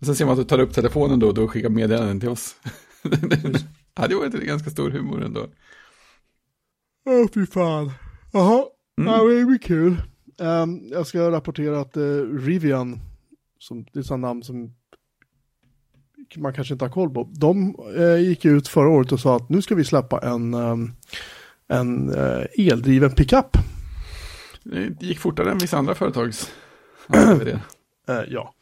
Och sen ser man att du tar upp telefonen då och då skickar meddelanden till oss. [LAUGHS] ja, det var en ganska stor humor ändå. Åh, oh, fy fan. Jaha, mm. ja, det blir kul. Um, jag ska rapportera att uh, Rivian, som, det är sådana namn som man kanske inte har koll på, de uh, gick ut förra året och sa att nu ska vi släppa en, um, en uh, eldriven pickup. Det gick fortare än vissa andra företags. ja.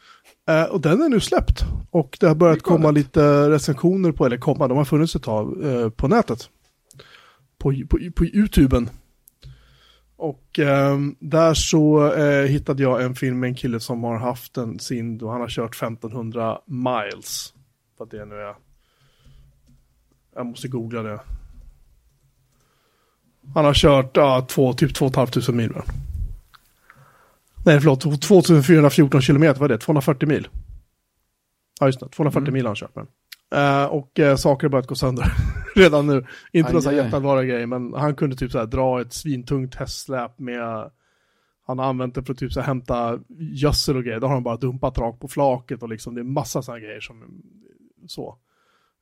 [CLEARS THROAT] och den är nu släppt. Och det har börjat komma lite recensioner på, eller komma, de har funnits ett tag på nätet. På, på, på YouTuben. Och eh, där så eh, hittade jag en film med en kille som har haft en sin, då han har kört 1500 miles. Vad det nu är. Jag måste googla det. Han har kört ja, två, typ 2 500 mil. Nej, förlåt, 2414 kilometer, vad är det? 240 mil. Ja, just det, 240 mm. mil har han kört med. Uh, och uh, saker har börjat gå sönder [LAUGHS] redan nu. Inte någon jätteallvarliga grej, men han kunde typ så här, dra ett svintungt hästsläp med han har använt det för att typ så här, hämta gödsel och grejer. Då har han bara dumpat rakt på flaket och liksom det är massa sådana grejer som så.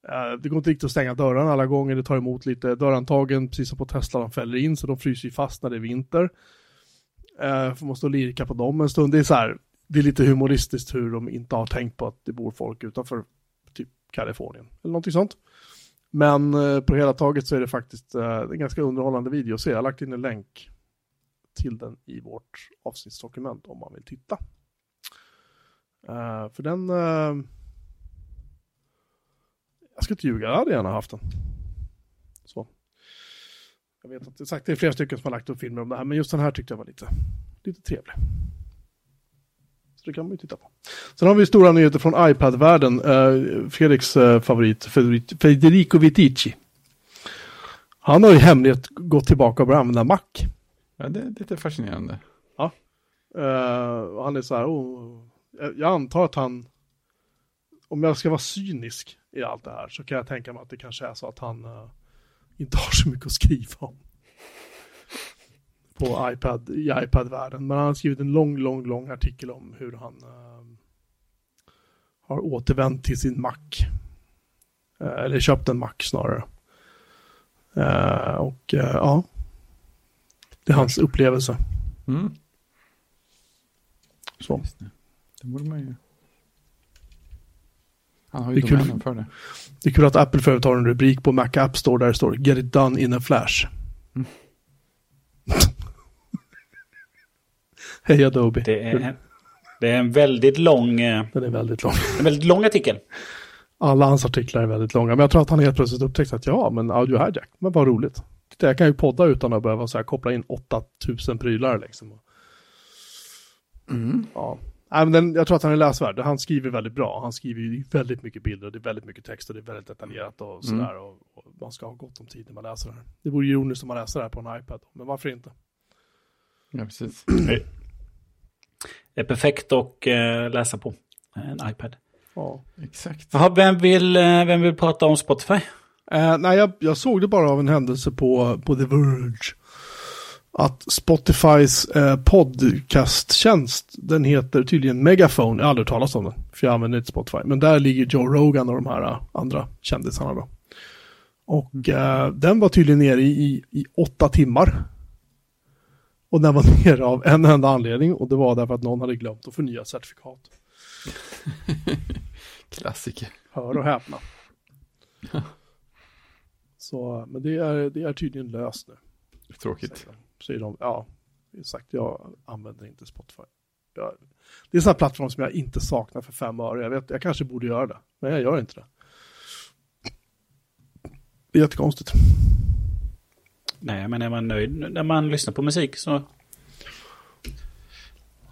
Eh, det går inte riktigt att stänga dörrarna alla gånger. Det tar emot lite dörrantagen, precis som på Tesla, de fäller in så de fryser ju fast när det är vinter. Uh, stå och lirka på dem en stund. Det är så här, det är lite humoristiskt hur de inte har tänkt på att det bor folk utanför typ Kalifornien. Eller någonting sånt. Men på på hela taget så är det faktiskt eh, en ganska underhållande video. Så jag har lagt in en länk till den i vårt avsnittsdokument om man vill titta. För den... Jag ska inte ljuga, jag hade gärna haft den. Så. Jag vet att det, sagt, det är flera stycken som har lagt upp filmer om det här, men just den här tyckte jag var lite, lite trevlig. Så det kan man ju titta på. Sen har vi stora nyheter från iPad-världen. Uh, Fredriks uh, favorit, Federico Vitici. Han har ju hemligt gått tillbaka och börjat använda Mac. Ja, det är lite fascinerande. Ja. Uh, han är så här, oh, jag antar att han, om jag ska vara cynisk i allt det här, så kan jag tänka mig att det kanske är så att han uh, inte har så mycket att skriva om på iPad, i iPad-världen. Men han har skrivit en lång, lång, lång artikel om hur han uh, har återvänt till sin Mac. Uh, eller köpt en Mac snarare. Och ja, det är hans upplevelse. Mm. Så. Det. det borde man ju... Han har ju det domänen för det. Det är kul att Apple för har en rubrik på Mac App Store där det står Get it done in a flash. Mm. [LAUGHS] Hej Adobe. Det är, det är en väldigt lång... Eh, Den är väldigt lång. En väldigt lång artikel. Alla hans artiklar är väldigt långa, men jag tror att han helt plötsligt upptäckte att ja, men audio hijack, men vad roligt. Jag kan ju podda utan att behöva så här, koppla in 8000 prylar liksom. Mm. Ja. Nej, men den, jag tror att han är läsvärd. Han skriver väldigt bra. Han skriver ju väldigt mycket bilder och det är väldigt mycket text och det är väldigt detaljerat och mm. sådär. Mm. Och, och, man ska ha gott om tid när man läser det här. Det vore ju ironiskt om man läser det här på en iPad, men varför inte? Ja, precis. [CLEARS THROAT] Det är perfekt att äh, läsa på en iPad. Ja, exakt. Jaha, vem, vill, äh, vem vill prata om Spotify? Uh, nej, jag, jag, såg det bara av en händelse på, på The Verge. Att Spotifys uh, podcasttjänst, den heter tydligen Megaphone. Jag har aldrig talat om den, för jag använder inte Spotify. Men där ligger Joe Rogan och de här uh, andra kändisarna då. Och mm. den var tydligen nere i, i, i åtta timmar. Och den var [LAUGHS] nere av en enda anledning och det var därför att någon hade glömt att förnya certifikat. [LAUGHS] Klassiker. Hör och häpna. [LAUGHS] Så, men det är, det är tydligen löst nu. Tråkigt. Säger de. Säger de. Ja, sagt, jag använder inte Spotify. Jag, det är en sån här plattform som jag inte saknar för fem öre. Jag, vet, jag kanske borde göra det, men jag gör inte det. Det är jättekonstigt. Nej, men är man nöjd när man lyssnar på musik så...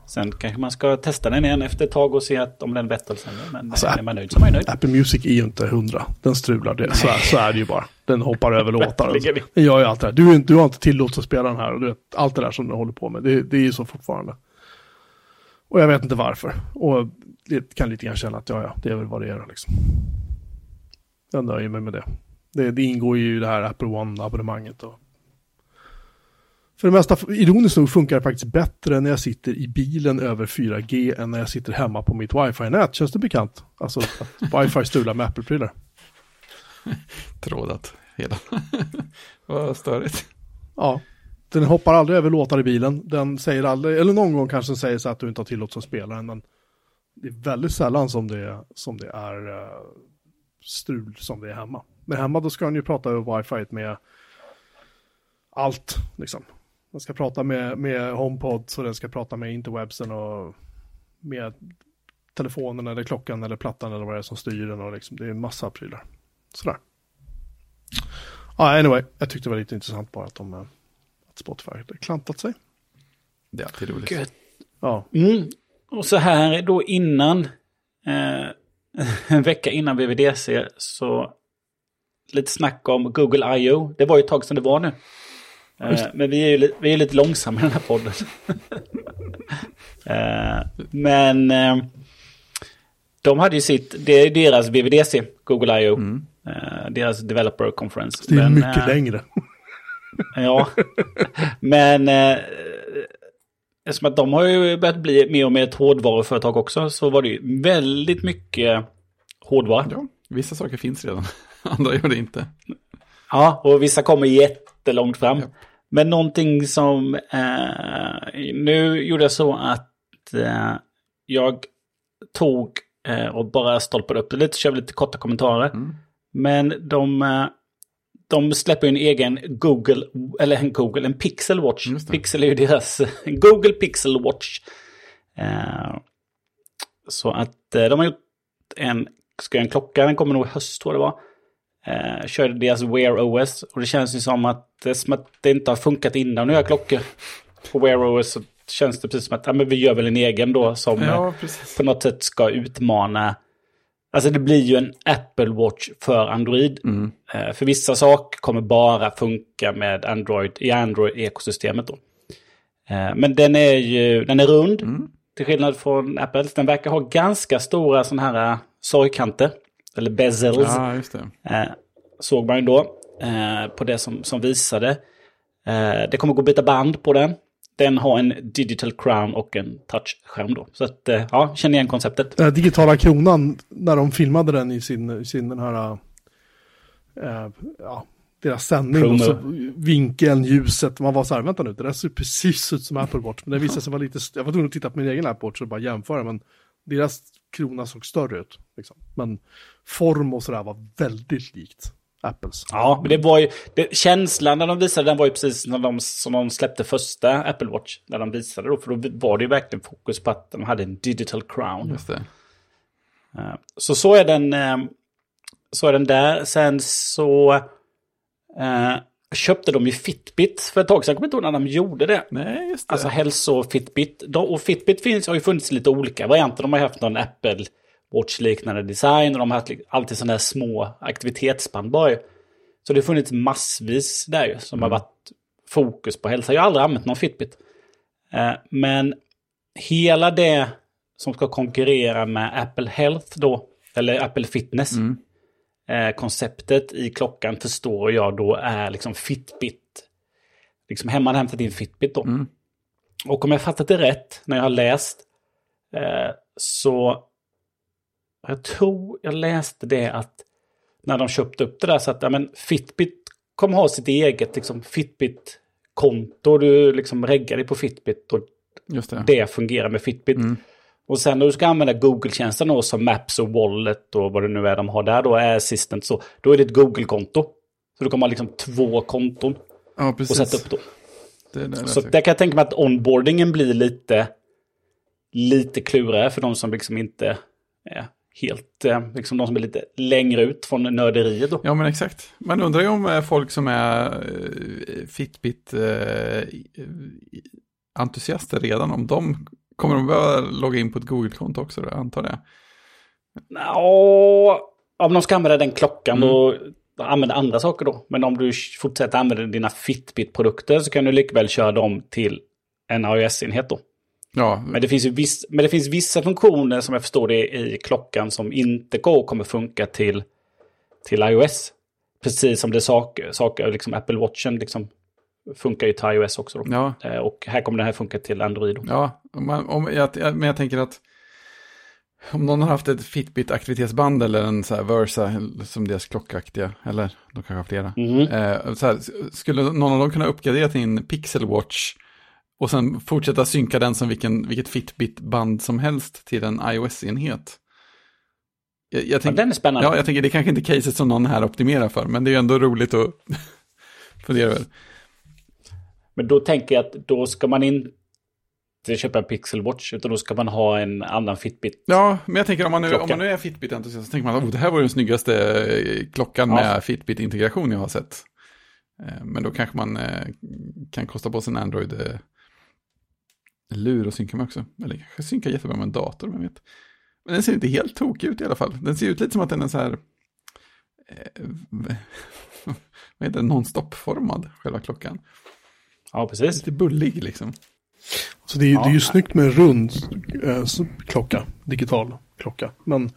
Sen kanske man ska testa den igen efter ett tag och se att om den är bättre. Men alltså, är man nöjd så är man nöjd. Apple Music är ju inte hundra. Den strular. Det. Så, är, så är det ju bara. Den hoppar över [LAUGHS] låtar. Den gör ju allt det här. Du, du har inte tillåtelse att spela den här. Och du vet, allt det där som den håller på med. Det, det är ju så fortfarande. Och jag vet inte varför. Och det kan lite grann känna att ja, ja, det är väl vad det är liksom. Jag nöjer mig med det. Det, det ingår ju i det här Apple One-abonnemanget. Och för det mesta, ironiskt nog, funkar det faktiskt bättre när jag sitter i bilen över 4G än när jag sitter hemma på mitt wifi-nät. Känns det bekant? Alltså att [LAUGHS] wifi strular med Apple-prylar. [LAUGHS] Trådat hela. [LAUGHS] Vad störigt. Ja, den hoppar aldrig över låtar i bilen. Den säger aldrig, eller någon gång kanske den säger så att du inte har tillåtelse att spela den, men det är väldigt sällan som det, som det är uh, strul som det är hemma. Men hemma då ska den ju prata över wifi med allt, liksom. Den ska prata med, med HomePod så den ska prata med interwebsen och med telefonen eller klockan eller plattan eller vad det är som styr den och liksom, det är en massa prylar. Sådär. Ja, anyway, jag tyckte det var lite intressant bara att, de, att Spotify hade klantat sig. Det är alltid roligt. Good. Ja. Mm. Och så här då innan, eh, [LAUGHS] en vecka innan VVDC, så lite snack om Google I.O. Det var ju ett tag sedan det var nu. Uh, men vi är ju vi är lite långsamma i den här podden. uh, [LAUGHS] men uh, de hade ju sitt, det är deras VVDC, Google I.O. Mm. Deras Developer Conference. Det är men, mycket längre. [LAUGHS] ja, men eftersom att de har ju börjat bli mer och mer ett hårdvaruföretag också så var det ju väldigt mycket hårdvara. Ja, vissa saker finns redan, [LAUGHS] andra gör det inte. Ja, och vissa kommer jättelångt fram. Ja. Men någonting som... Eh, nu gjorde jag så att eh, jag tog eh, och bara stolpade upp det lite, kör lite korta kommentarer. Mm. Men de, eh, de släpper en egen Google, eller en Google, en Pixel Watch. Pixel är ju deras, [LAUGHS] Google Pixel Watch. Eh, så att eh, de har gjort en, ska en klocka, den kommer nog i höst tror jag det var. Eh, körde deras Wear OS och det känns ju som att det, som att det inte har funkat innan att göra klockor på Wear OS. Så känns det precis som att ja, men vi gör väl en egen då som ja, på något sätt ska utmana. Alltså det blir ju en Apple Watch för Android. Mm. Eh, för vissa saker kommer bara funka med Android i Android-ekosystemet då. Eh, men den är ju den är rund. Mm. Till skillnad från Apple. Den verkar ha ganska stora sådana här sorgkanter. Eller bezels. Ja. Eh, såg man ju då eh, på det som, som visade. Eh, det kommer gå att byta band på den. Den har en digital crown och en touchskärm då. Så att, eh, ja, känner igen konceptet. Den digitala kronan, när de filmade den i sin, sin den här, äh, ja, deras sändning. Och så vinkeln, ljuset, man var så här, vänta nu, det där ser precis ut som Apple Watch. Men det visade sig vara lite, jag var tvungen att titta på min egen Apple Watch och bara jämföra, men deras krona såg större ut. Liksom. Men form och sådär var väldigt likt. Apples. Ja, men det var ju, det, känslan när de visade den var ju precis när de, som de släppte första Apple Watch. När de visade då, för då var det ju verkligen fokus på att de hade en digital crown. Just det. Uh, så så är den, uh, så är den där. Sen så uh, köpte de ju Fitbit för ett tag sedan. Jag kommer inte ihåg när de gjorde det. Nej, just det. Alltså hälso-Fitbit. Och Fitbit finns, har ju funnits lite olika varianter. De har haft någon Apple Watch-liknande design och de har haft alltid sådana här små aktivitetsband bara. Så det har funnits massvis där ju som mm. har varit fokus på hälsa. Jag har aldrig använt någon Fitbit. Eh, men hela det som ska konkurrera med Apple Health då, eller Apple Fitness, mm. eh, konceptet i klockan förstår jag då är liksom Fitbit. Liksom hemma hämtat in Fitbit då. Mm. Och om jag fattat det rätt när jag har läst eh, så jag tror jag läste det att när de köpte upp det där så att ja, men Fitbit kommer ha sitt eget liksom, Fitbit-konto. Du liksom reggar dig på Fitbit och det. det. fungerar med Fitbit. Mm. Och sen när du ska använda Google-tjänsten då som Maps och Wallet och vad det nu är de har där då, är Assistant så, då är det ett Google-konto. Så du kommer ha liksom två konton ja, och sätta upp då. Det, det, så där kan jag tänka mig att onboardingen blir lite, lite klurigare för de som liksom inte är helt, eh, liksom de som är lite längre ut från nörderiet då. Ja men exakt. Man undrar ju om eh, folk som är eh, Fitbit-entusiaster redan, om de kommer de behöva logga in på ett Google-konto också, jag antar det. Ja, om de ska använda den klockan mm. då använda andra saker då. Men om du fortsätter använda dina Fitbit-produkter så kan du likväl köra dem till en iOS-enhet då. Ja. Men, det finns ju viss, men det finns vissa funktioner som jag förstår det i klockan som inte går kommer funka till, till iOS. Precis som det saker, saker liksom Apple Watchen liksom funkar ju till iOS också. Då. Ja. Eh, och här kommer det här funka till Android. Då. Ja, om man, om, jag, men jag tänker att om någon har haft ett Fitbit-aktivitetsband eller en så Versa som deras klockaktiga, eller de kanske har flera. Mm. Eh, här, skulle någon av dem kunna uppgradera till en Pixel Watch och sen fortsätta synka den som vilken, vilket Fitbit-band som helst till en iOS-enhet. Jag, jag tänk, ja, den är spännande. Ja, jag tänker det är kanske inte caset som någon här optimerar för, men det är ju ändå roligt att [LAUGHS] fundera över. Men då tänker jag att då ska man inte köpa en Pixel Watch, utan då ska man ha en annan Fitbit. Ja, men jag tänker om man nu, om man nu är Fitbit-entusiast, så tänker man att oh, det här var den snyggaste eh, klockan ja. med Fitbit-integration jag har sett. Eh, men då kanske man eh, kan kosta på sig en Android lur och synka med också. Eller kanske synka jättebra med en dator, vem vet. Men den ser inte helt tokig ut i alla fall. Den ser ut lite som att den är så här... Eh, [LAUGHS] vad heter det? Non-stop-formad, själva klockan. Ja, precis. Lite bullig liksom. Så det är, ja. det är ju snyggt med en rund eh, klocka, digital klocka. Men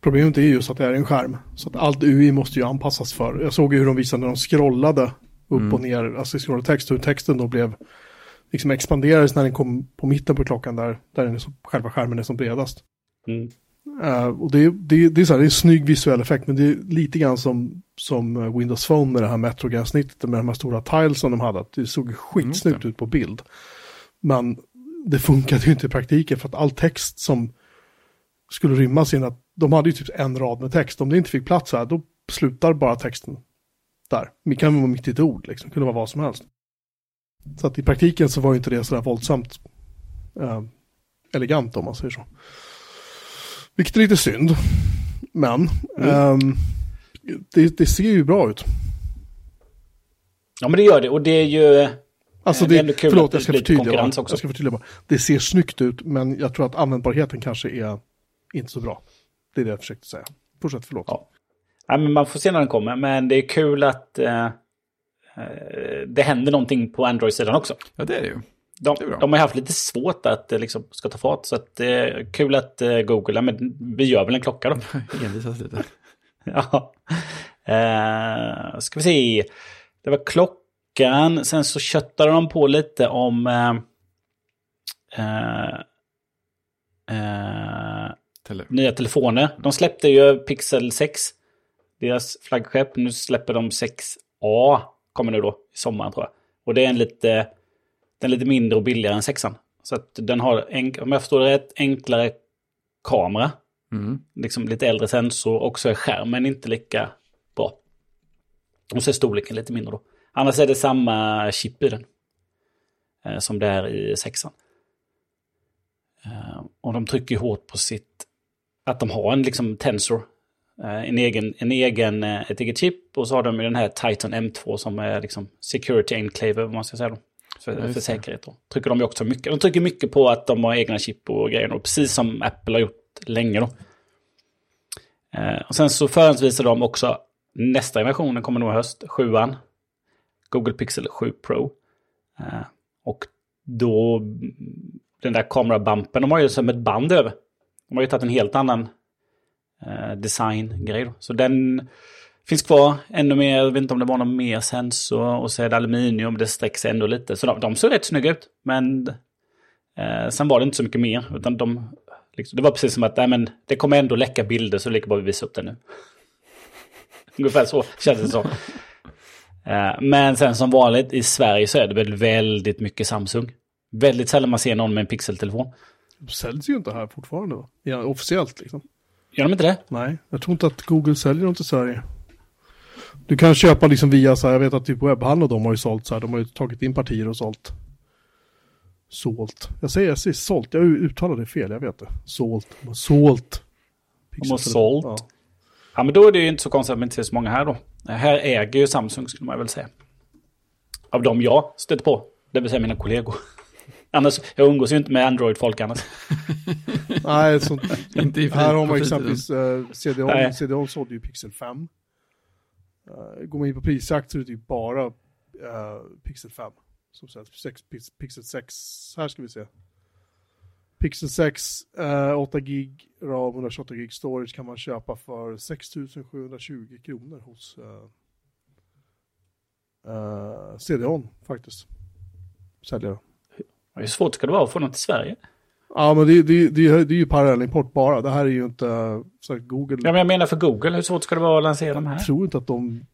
problemet är just att det är en skärm. Så att allt UI måste ju anpassas för. Jag såg ju hur de visade när de scrollade upp mm. och ner, alltså scrollade text, hur texten då blev liksom expanderades när den kom på mitten på klockan där, där den är så, själva skärmen är som bredast. Mm. Uh, och det, det, det, är så här, det är en snygg visuell effekt, men det är lite grann som, som eh, Windows Phone med det här Metrogas-snittet med de här stora tiles som de hade. Att det såg skitsnyggt mm. ut på bild. Men det funkade ju inte i praktiken för att all text som skulle rymmas in att de hade ju typ en rad med text. Om det inte fick plats här, då slutar bara texten där. Det kan vara mitt i ett ord, liksom. det kunde vara vad som helst. Så att i praktiken så var ju inte det sådär våldsamt eh, elegant om man säger så. Vilket är lite synd. Men mm. eh, det, det, ser ju bra ut. Ja men det gör det och det är ju... Alltså det, det är kul förlåt, jag ska förtydliga. Också. Jag ska förtydliga bara. Det ser snyggt ut men jag tror att användbarheten kanske är inte så bra. Det är det jag försökte säga. Fortsätt, förlåt. Ja. ja men man får se när den kommer. Men det är kul att eh, Eh, det händer någonting på Android-sidan också. Ja, det är det ju. De, de har haft lite svårt att det liksom ska ta fart. Så att det är kul att uh, Google, men vi gör väl en klocka då. [LAUGHS] Envisas lite. [LAUGHS] ja. Uh, ska vi se. Det var klockan. Sen så köttade de på lite om... Uh, Tele nya telefoner. De släppte ju Pixel 6. Deras flaggskepp. Nu släpper de 6 A kommer nu då i sommaren tror jag. Och det är en lite, den lite mindre och billigare än sexan. Så att den har, en, om jag förstår det rätt, enklare kamera. Mm. Liksom lite äldre sensor och så är skärmen inte lika bra. Och så är storleken lite mindre då. Annars är det samma chip i den. Eh, som det är i sexan. Eh, och de trycker hårt på sitt, att de har en liksom tensor. Eh, en egen, en egen, eh, ett eget chip och så har de den här Titan M2 som är liksom security enclave, vad man ska säga då. För, för säkerhet då. Trycker de också mycket. De trycker mycket på att de har egna chip och grejer då, precis som Apple har gjort länge då. och sen så förhandsvisar de också nästa generation, den kommer nog i höst, sjuan. Google Pixel 7 Pro. och då den där kamerabumpen, de har ju som ett band över. De har ju tagit en helt annan eh, Eh, designgrej. Så den finns kvar ännu mer, jag vet inte om det var någon mer sensor och så är det aluminium, det sträcks ändå lite. Så de, de såg rätt snygga ut. Men eh, sen var det inte så mycket mer, utan de, liksom, det var precis som att nej, men, det kommer ändå läcka bilder så det är lika bra att visar upp det nu. [LAUGHS] Ungefär så känns det som. Eh, men sen som vanligt i Sverige så är det väl väldigt mycket Samsung. Väldigt sällan man ser någon med en pixeltelefon. De säljs ju inte här fortfarande va? Ja, officiellt liksom. Gör de inte det? Nej, jag tror inte att Google säljer dem till Sverige. Du kan köpa liksom via så här, jag vet att typ webbhandel och de har ju sålt så här, de har ju tagit in partier och sålt. Sålt. Jag säger, jag säger sålt, jag uttalar det fel, jag vet det. Sålt. De har sålt. De har sålt. Ja. ja. men då är det ju inte så konstigt att man inte ser så många här då. Här äger ju Samsung skulle man väl säga. Av de jag stött på, det vill säga mina kollegor. Annars, jag umgås ju inte med Android-folk annars. [LAUGHS] Nej, sånt, [LAUGHS] inte i här har man exempelvis uh, eh, CDON, CDON sålde ju Pixel 5. Uh, eh, går man in på prisjakt så är det typ bara uh, Pixel 5. Som säljs, 6, Pixel 6, här ska vi se. Pixel 6, uh, 8 gig RAM, 128 gig storage kan man köpa för 6720 kronor hos uh, uh, CDON faktiskt. Säljare. Hur svårt ska det vara att få något till Sverige? Ja, men det, det, det, det är ju parallellimport bara. Det här är ju inte så Google. Ja, men jag menar för Google, hur svårt ska det vara att lansera de här? Jag tror inte att de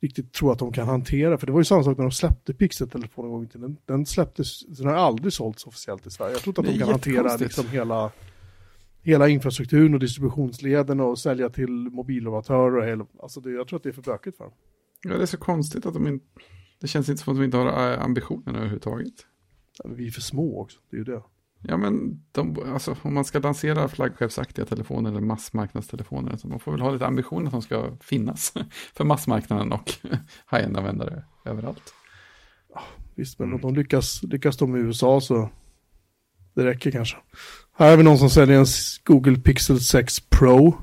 riktigt tror att de kan hantera, för det var ju samma sak när de släppte Pixel-telefonen en gång till. Den, den släpptes, den har aldrig sålts officiellt i Sverige. Jag tror inte att de kan hantera liksom hela, hela infrastrukturen och distributionsleden och sälja till mobiloperatörer och hela, alltså det, jag tror att det är för bökigt för dem. Ja, det är så konstigt att de inte, det känns inte som att de inte har ambitionen överhuvudtaget. Vi är för små också, det är ju det. Ja, men de, alltså, om man ska lansera flaggskeppsaktiga telefoner eller massmarknadstelefoner, så man får väl ha lite ambition att de ska finnas [LAUGHS] för massmarknaden och [LAUGHS] high-end-användare överallt. Ja, visst, men om de lyckas, lyckas de i USA så det räcker kanske. Här har vi någon som säljer en Google Pixel 6 Pro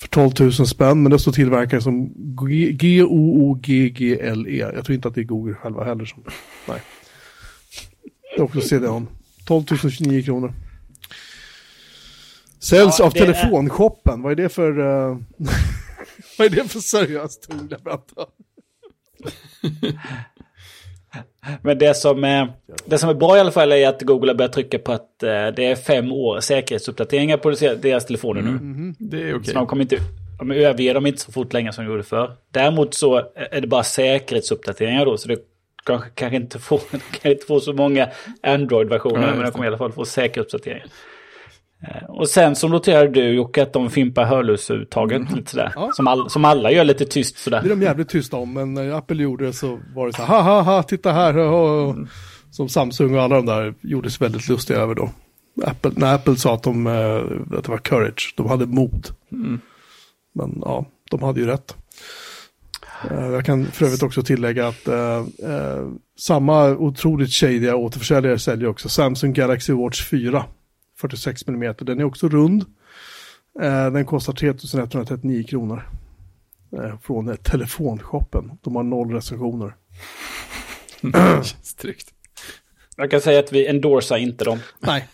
för 12 000 spänn, men det står tillverkaren som G-O-O-G-G-L-E. Jag tror inte att det är Google själva heller som, nej. Också CD-ON. 12 029 kronor. Säljs ja, av telefonshoppen. Är... Vad är det för... Uh... [LAUGHS] Vad är det för seriöst? [LAUGHS] Men det som, är, det som är bra i alla fall är att Google har börjat trycka på att eh, det är fem år säkerhetsuppdateringar på deras telefoner nu. Mm, mm, det är okej. Okay. Så de kommer inte, de överger dem inte så fort länge som de gjorde förr. Däremot så är det bara säkerhetsuppdateringar då, så det kanske, kanske inte får, [LAUGHS] kan inte få så många Android-versioner, ja, men de kommer i alla fall få säkra uppdateringar. Eh, och sen så noterade du Jocke att de fimpar hörlursuttaget mm. lite [LAUGHS] sådär. Ja. Som, all, som alla gör lite tyst sådär. Det är de jävligt tysta om, men när Apple gjorde det så var det så här, ha ha ha, titta här. Mm. Som Samsung och alla de där gjordes väldigt lustiga över då. Apple, när Apple sa att, de, eh, att det var courage, de hade mod. Mm. Men ja, de hade ju rätt. Eh, jag kan för övrigt också tillägga att eh, eh, samma otroligt shadiga återförsäljare säljer också Samsung Galaxy Watch 4. 46 mm. Den är också rund. Eh, den kostar 3139 kronor. Eh, från telefonshoppen. De har noll recensioner. [LAUGHS] tryggt. Jag kan säga att vi endorsar inte dem. Nej.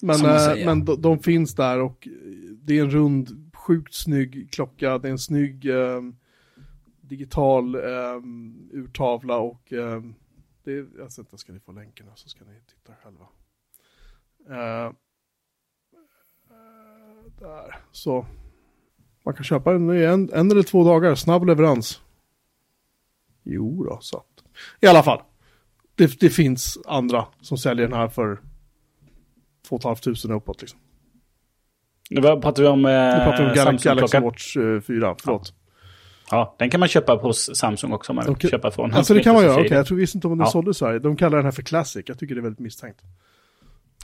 men, eh, men de, de, finns där och det är en rund, sjukt snygg klocka. Det är en snygg eh, digital eh, urtavla och eh, det, jag sätter, ska ni få länken så ska ni titta själva. Eh, där, så. Man kan köpa den i en, en eller två dagar, snabb leverans. Jo då, så att. I alla fall. Det, det finns andra som säljer den här för 2 500 uppåt liksom. Nu pratar vi om, eh, nu pratar vi om Galaxy, Galaxy Watch eh, 4, förlåt. Ja. Ja. den kan man köpa hos Samsung också. Man okay. köpa från alltså det kan man göra, okej. Okay. Jag tror visst inte om den ja. sålde i Sverige. De kallar den här för Classic. Jag tycker det är väldigt misstänkt.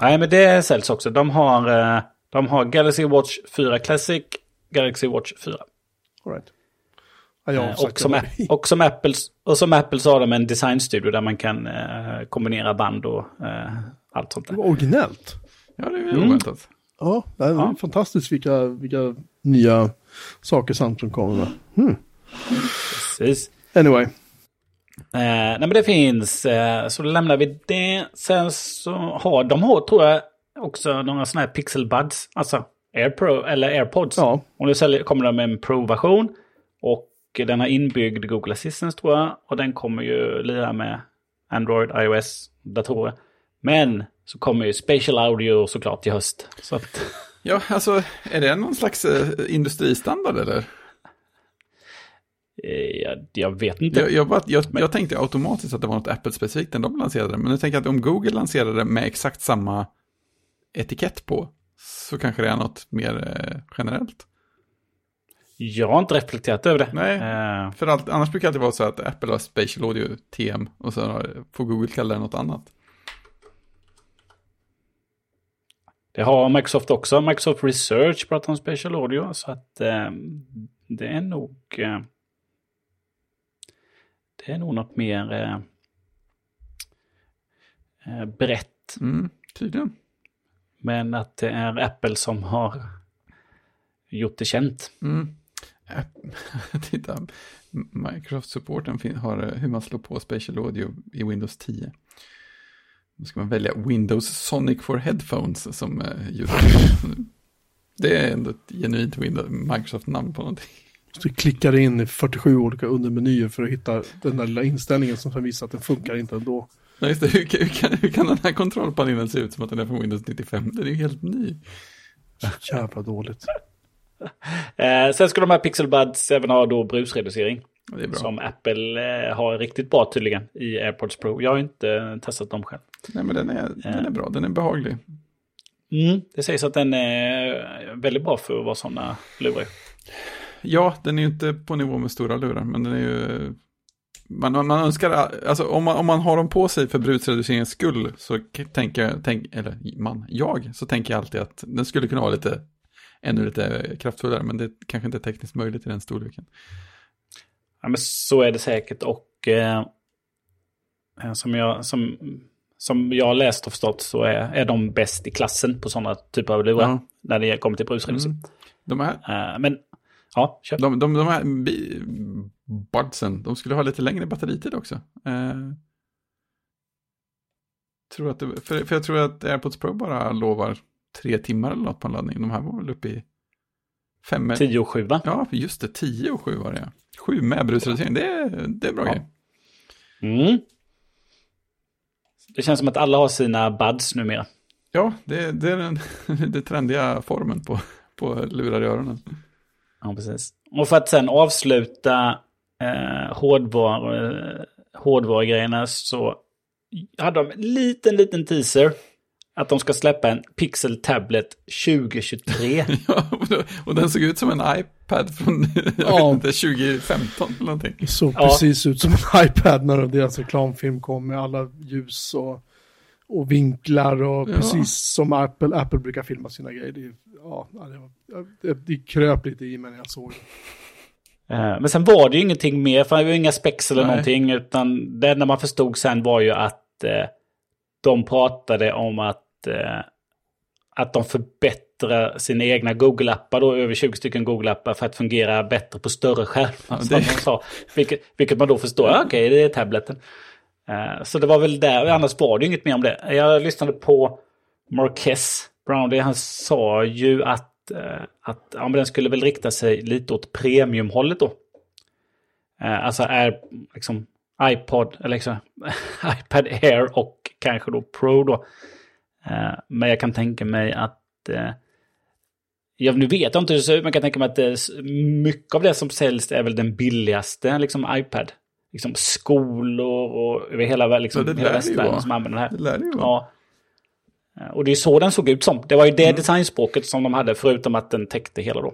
Nej, men det säljs också. De har, eh, de har Galaxy Watch 4 Classic, Galaxy Watch 4. All right. Ja, eh, och, som, och, som Apple, och som Apple så har de en designstudio där man kan eh, kombinera band och eh, allt sånt där. Originellt. Ja, det är mm. oväntat. Ja, det är ja. fantastiskt vilka, vilka nya saker Samsung kommer med. Hmm. Precis. Anyway. Eh, nej men det finns, eh, så då lämnar vi det. Sen så har de har, tror jag, också några sådana här Pixel Buds. Alltså AirPro eller AirPods. Ja. Och nu säljer, kommer de med en Pro-version. Och den har inbyggd Google Assistant tror jag. Och den kommer ju lira med Android, iOS, datorer. Men så kommer ju Spatial Audio såklart i höst. Så att... Ja, alltså är det någon slags eh, industristandard eller? Eh, jag, jag, vet inte. Jag, jag, bara, jag, jag, tänkte automatiskt att det var något Apple-specifikt när de lanserade det. Men nu tänker jag att om Google lanserade det med exakt samma etikett på så kanske det är något mer eh, generellt. Jag har inte reflekterat över det. Nej, uh, för allt, annars brukar det vara så att Apple har Spatial Audio TM och så får Google kalla det något annat. Det har Microsoft också. Microsoft Research pratar om Spatial Audio. Så att eh, det är nog... Eh, det är nog något mer eh, eh brett. Mm, tydligen. Men att det är Apple som har gjort det känt. Mm. [LAUGHS] Titta, Microsoft-supporten har eh, hur man slår på Spatial Audio i Windows 10. Då ska man välja Windows Sonic for Headphones som eh, just [LAUGHS] Det är ändå ett genuint Microsoft-namn på någonting. Så du klickar in i 47 olika undermenyer för att hitta den där lilla inställningen som kan visa att den funkar inte ändå. Nej, just det. Hur, hur, kan, hur kan den här kontrollpanelen se ut som att den är från Windows 95? Den är ju helt ny. Så jävla dåligt. [LAUGHS] eh, sen ska de här Pixel Buds även ha då brusreducering. Som Apple eh, har riktigt bra tydligen i AirPods Pro. Jag har inte testat dem själv. Nej men den är, den är bra, den är behaglig. Mm, det sägs att den är väldigt bra för att vara sådana lurar. Ja, den är ju inte på nivå med stora lurar, men den är ju... Man, man, man önskar, alltså om man, om man har dem på sig för brusreduceringens skull så tänker jag, tänk, eller man, jag, så tänker jag alltid att den skulle kunna vara lite, ännu lite kraftfullare, men det kanske inte är tekniskt möjligt i den storleken. Ja, men så är det säkert och eh, eh, som, jag, som, som jag läst och förstått så är, är de bäst i klassen på sådana typer av lurar. Ja. När det kommer till brusreducering. Mm. De här, eh, men ja, kör. De, de, de här budsen, de skulle ha lite längre batteritid också. Eh, tror att det, för, för jag tror att AirPods Pro bara lovar tre timmar eller något på en laddning. De här var väl uppe i fem. Tio och sju va? Ja, just det. Tio och sju var det. Sju med brusreducering, det är, det är bra ja. grej. Mm. Det känns som att alla har sina buds numera. Ja, det, det är den [LAUGHS] det trendiga formen på, på lurar i öronen. Ja, precis. Och för att sen avsluta eh, hårdvar, eh, hårdvarugrejerna så hade de en liten, liten teaser att de ska släppa en Pixel Tablet 2023. [LAUGHS] ja, och den såg ut som en iPad från ja. inte, 2015 eller någonting. Det såg ja. precis ut som en [LAUGHS] iPad när deras reklamfilm kom med alla ljus och, och vinklar och ja. precis som Apple, Apple brukar filma sina grejer. Det, ja, det, det, det kröp lite i mig när jag såg det. Eh, men sen var det ju ingenting mer, för det var inga spex eller Nej. någonting, utan det enda man förstod sen var ju att eh, de pratade om att, eh, att de förbättrar sina egna Google-appar, då över 20 stycken Google-appar för att fungera bättre på större skärmar. Ja, det... de sa, vilket, vilket man då förstår, ja, okej, okay, det är tableten. Eh, så det var väl där, annars var det inget mer om det. Jag lyssnade på Marquez Brownlee, han sa ju att, eh, att ja, men den skulle väl rikta sig lite åt premiumhållet då. Eh, alltså är liksom iPod, eller liksom, [LAUGHS] iPad Air och kanske då Pro då. Men jag kan tänka mig att... Ja, nu vet jag inte hur det ser ut, men jag kan tänka mig att mycket av det som säljs är väl den billigaste liksom iPad liksom, skolor och över hela, liksom, ja, hela västvärlden som använder det här. Det lär det ju vara. Ja. Och det är så den såg ut som. Det var ju det mm. designspråket som de hade, förutom att den täckte hela då.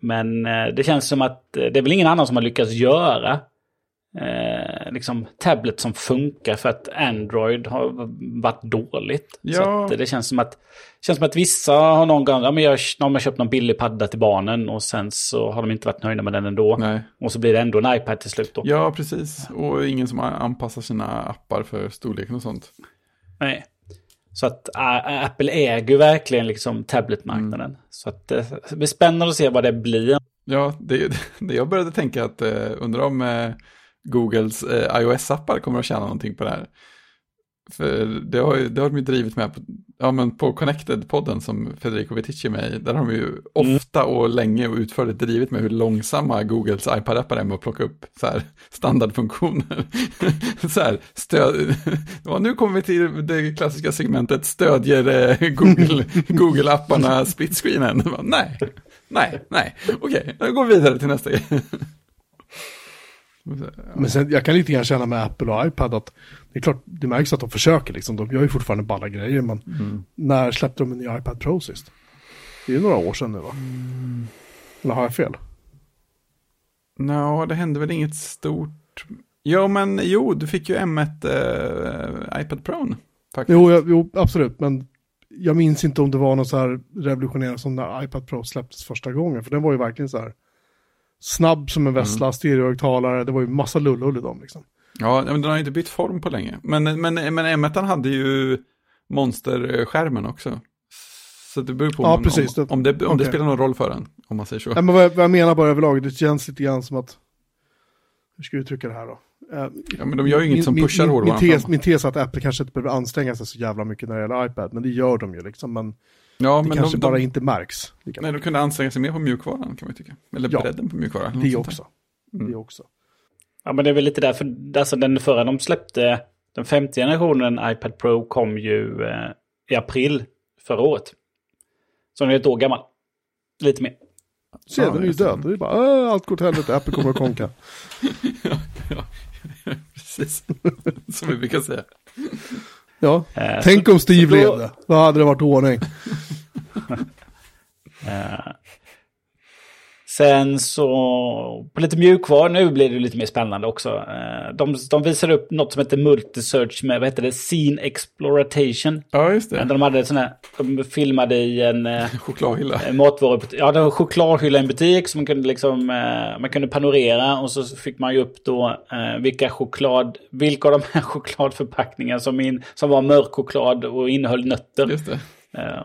Men det känns som att det är väl ingen annan som har lyckats göra eh, liksom tablet som funkar för att Android har varit dåligt. Ja. Så det känns som att, känns som att vissa har någon gång, ja men jag, de har köpt någon billig padda till barnen och sen så har de inte varit nöjda med den ändå. Nej. Och så blir det ändå en iPad till slut då. Ja, precis. Och ingen som anpassar sina appar för storleken och sånt. Nej. Så att uh, Apple äger verkligen liksom tabletmarknaden. Mm. Så att uh, det blir spännande att se vad det blir. Ja, det, [LAUGHS] det jag började tänka att uh, undrar om uh, Googles eh, iOS-appar kommer att tjäna någonting på det här. För det har, det har de ju drivit med på, ja, men på Connected-podden som Federico Viticci är med i. Där har de ju mm. ofta och länge och utförligt drivit med hur långsamma Googles iPad-appar är med att plocka upp så här, standardfunktioner. [LAUGHS] så här, stöd, [LAUGHS] ja, nu kommer vi till det klassiska segmentet, stödjer eh, Google, [LAUGHS] Google-apparna split-screenen? nej, nej, nej, okej, okay, jag går vidare till nästa grej. Men sen, jag kan lite grann känna med Apple och iPad att det är klart, det märks att de försöker liksom. De gör ju fortfarande balla grejer, men mm. när släppte de en ny iPad Pro sist? Det är ju några år sedan nu va? Mm. Eller har jag fel? Ja, no, det hände väl inget stort. Jo, men jo, du fick ju M1 äh, iPad Pro. Faktiskt. Jo, jag, jo, absolut, men jag minns inte om det var något så här revolutionerande som när iPad Pro släpptes första gången, för den var ju verkligen så här snabb som en vessla, mm. stereohögtalare, det var ju massa lullull i dem liksom. Ja, men den har inte bytt form på länge. Men, men, men M1 hade ju monsterskärmen också. Så det beror på ja, om, precis, om, om, det, om okay. det spelar någon roll för en, om man säger så. Ja, men vad jag, vad jag menar bara överlag, det känns lite grann som att, hur ska vi uttrycka det här då? Uh, ja, men de gör ju inget som pushar hårdvaran min, min, tes, min tes är att Apple kanske inte behöver anstränga sig så jävla mycket när det gäller iPad, men det gör de ju liksom. Men Ja, det men kanske de, bara de, inte märks. Nej, de kunde anstränga sig mer på mjukvaran kan man tycka. Eller ja, bredden på mjukvaran. Det också. Mm. Det också. Ja, men det är väl lite därför, alltså den förra de släppte, den femte generationen iPad Pro kom ju eh, i april förra året. Så den är ett år gammal. Lite mer. Se, ja, den är ju död. Det är bara, allt går till helvete, Apple kommer att konka. [LAUGHS] ja, ja, [LAUGHS] precis. Som vi brukar säga. Ja, eh, tänk så, om Steve då... levde. Då hade det varit ordning. [LAUGHS] [LAUGHS] eh, Sen så på lite mjukvara, nu blir det lite mer spännande också. Eh, de, de visar upp något som heter Multisearch med, vad heter det, Scene Exploration. Ja, just det. De hade sån här, de filmade i en... Eh, [LAUGHS] chokladhylla. Matvarubutik. Ja, det var en chokladhylla i en butik som man kunde liksom, man kunde panorera och så fick man ju upp då vilka choklad, vilka av de här [LAUGHS] chokladförpackningarna som, in, som var mörk choklad och innehöll nötter. Just det.